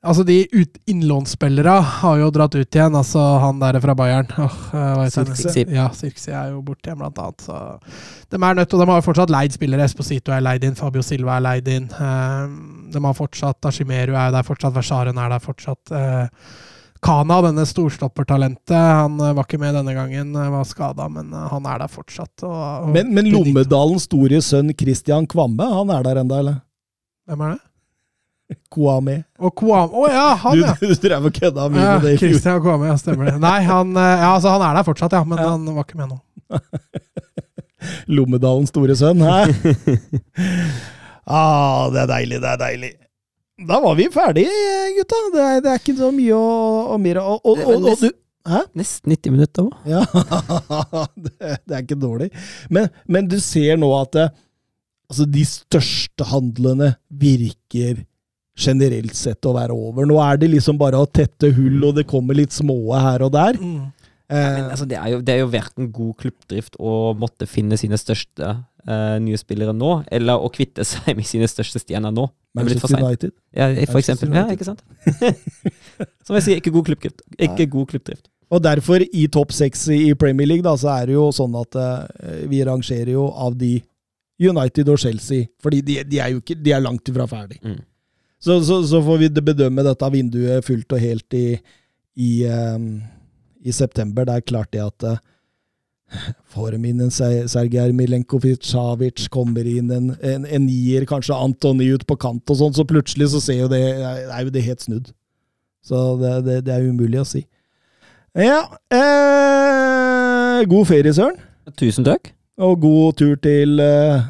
altså, de ut innlånsspillere har jo dratt ut igjen. Altså, han der fra Bayern. Oh, eh? Sirkse. Ja, Sirksi er jo borte igjen, blant annet. Så de er nødt, og de har jo fortsatt leid spillere. Esposito er leid inn, Fabio Silva er leid inn. Eh, de har fortsatt Ashimeru er der fortsatt, Versaren er der fortsatt. Eh, Kana, denne storstoppertalentet, han eh, var ikke med denne gangen, eh, var skada, men eh, han er der fortsatt. Og, og Men, men Lommedalens store sønn Christian Kvamme, han er der enda, eller? Hvem er det? Kwame. Å Kwame Å ja, han, Du, ja! du drev og kødda mye med det i fjor. Christian Kwame, ja, stemmer det. Nei, han, ja, altså, han er der fortsatt, ja, men Ja. han var ikke med nå. Lommedalens store sønn, hæ? ah, det er deilig, det er deilig. Da var vi ferdige, gutta. Det er, det er ikke så mye å, å mer å og, og, og, du, Hæ? Nesten 90 minutter òg. Ja, det, det er ikke dårlig. Men, men du ser nå at det, altså de største handlene virker generelt sett å være over. Nå er det liksom bare å tette hull, og det kommer litt små her og der. Mm. Eh, Men altså, det, er jo, det er jo vært en god klubbdrift å måtte finne sine største eh, nye spillere nå, eller å kvitte seg med sine største stjerner nå. Er Manchester. United. Ja, for eksempel. Ja, ikke sant? Som jeg sier, ikke god klubbdrift. Ikke god klubbdrift. Og derfor, i topp seks i Premier League, da, så er det jo sånn at uh, vi rangerer jo av de United og Chelsea, fordi de, de er jo ikke, de er langt ifra ferdig. Mm. Så, så, så får vi bedømme dette vinduet fullt og helt i, i, um, i september. Det er klart det at eh, Får min, Sergej Milenkovic-Savic, kommer inn en, en, en nier, kanskje Antony ut på kant og sånn, så plutselig så ser jo det, er jo det helt snudd. Så det, det, det er umulig å si. Ja. Eh, god ferie, Søren. Tusen takk. Og god tur til eh,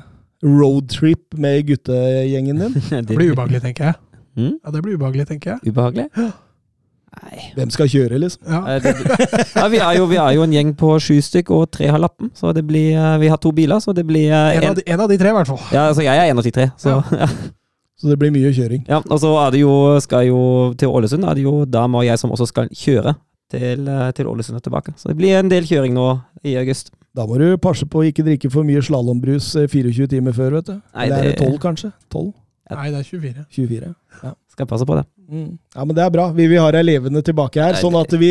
roadtrip med guttegjengen din? Det blir ubehagelig, tenker jeg. Mm? Ja, det blir ubehagelig, tenker jeg. Ubehagelig? Nei. Hvem skal kjøre, liksom? Ja. Eh, det- Ja, vi, er jo, vi er jo en gjeng på sju stykk, og tre har lappen. Så det blir eh, Vi har to biler, så det blir En, En, av de, en av de tre, i hvert fall. Ja, så jeg er en av de tre. Så, ja. Så det blir mye kjøring. Ja, og så er det jo, skal jo til Ålesund, er det jo dama og jeg som også skal kjøre til, eh, til Ålesund og tilbake. Så det blir en del kjøring nå i august. Da må du passe på å ikke drikke for mye slalåmbrus eh, 24 timer før, vet du. Nei, Eller er det det- 12, kanskje? 12? Nei, det er 24. 24? Skal passe på det. Mm. Ja, men det er bra. Vi vi har deg levende tilbake her, Nei, sånn at vi,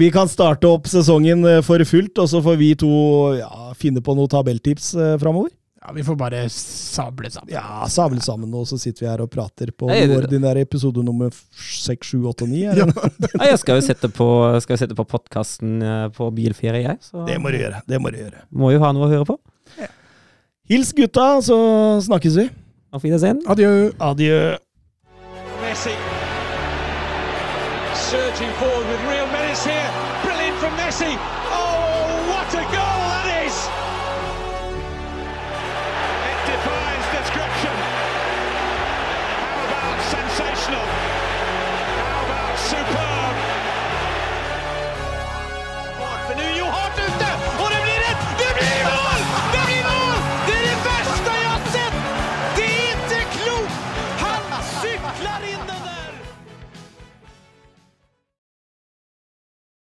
vi kan starte opp sesongen eh, for fullt, og så får vi to ja, finne på noen tabelltips eh, framover. Ja, vi får bare sable sammen. Ja, sable sammen og så sitter vi her og prater på Nei, det- ordinær episode nummer 6, 7, 8 og 9. Ja. Ja, jeg skal jo sette på, skal sette på podkasten på bilferie, jeg. Så det må du gjøre. Det må du gjøre. må jo ha noe å høre på. Hils gutta, så snakkes vi. Auf Wiedersehen. Adjø. Adjø. Messi. Surging forward with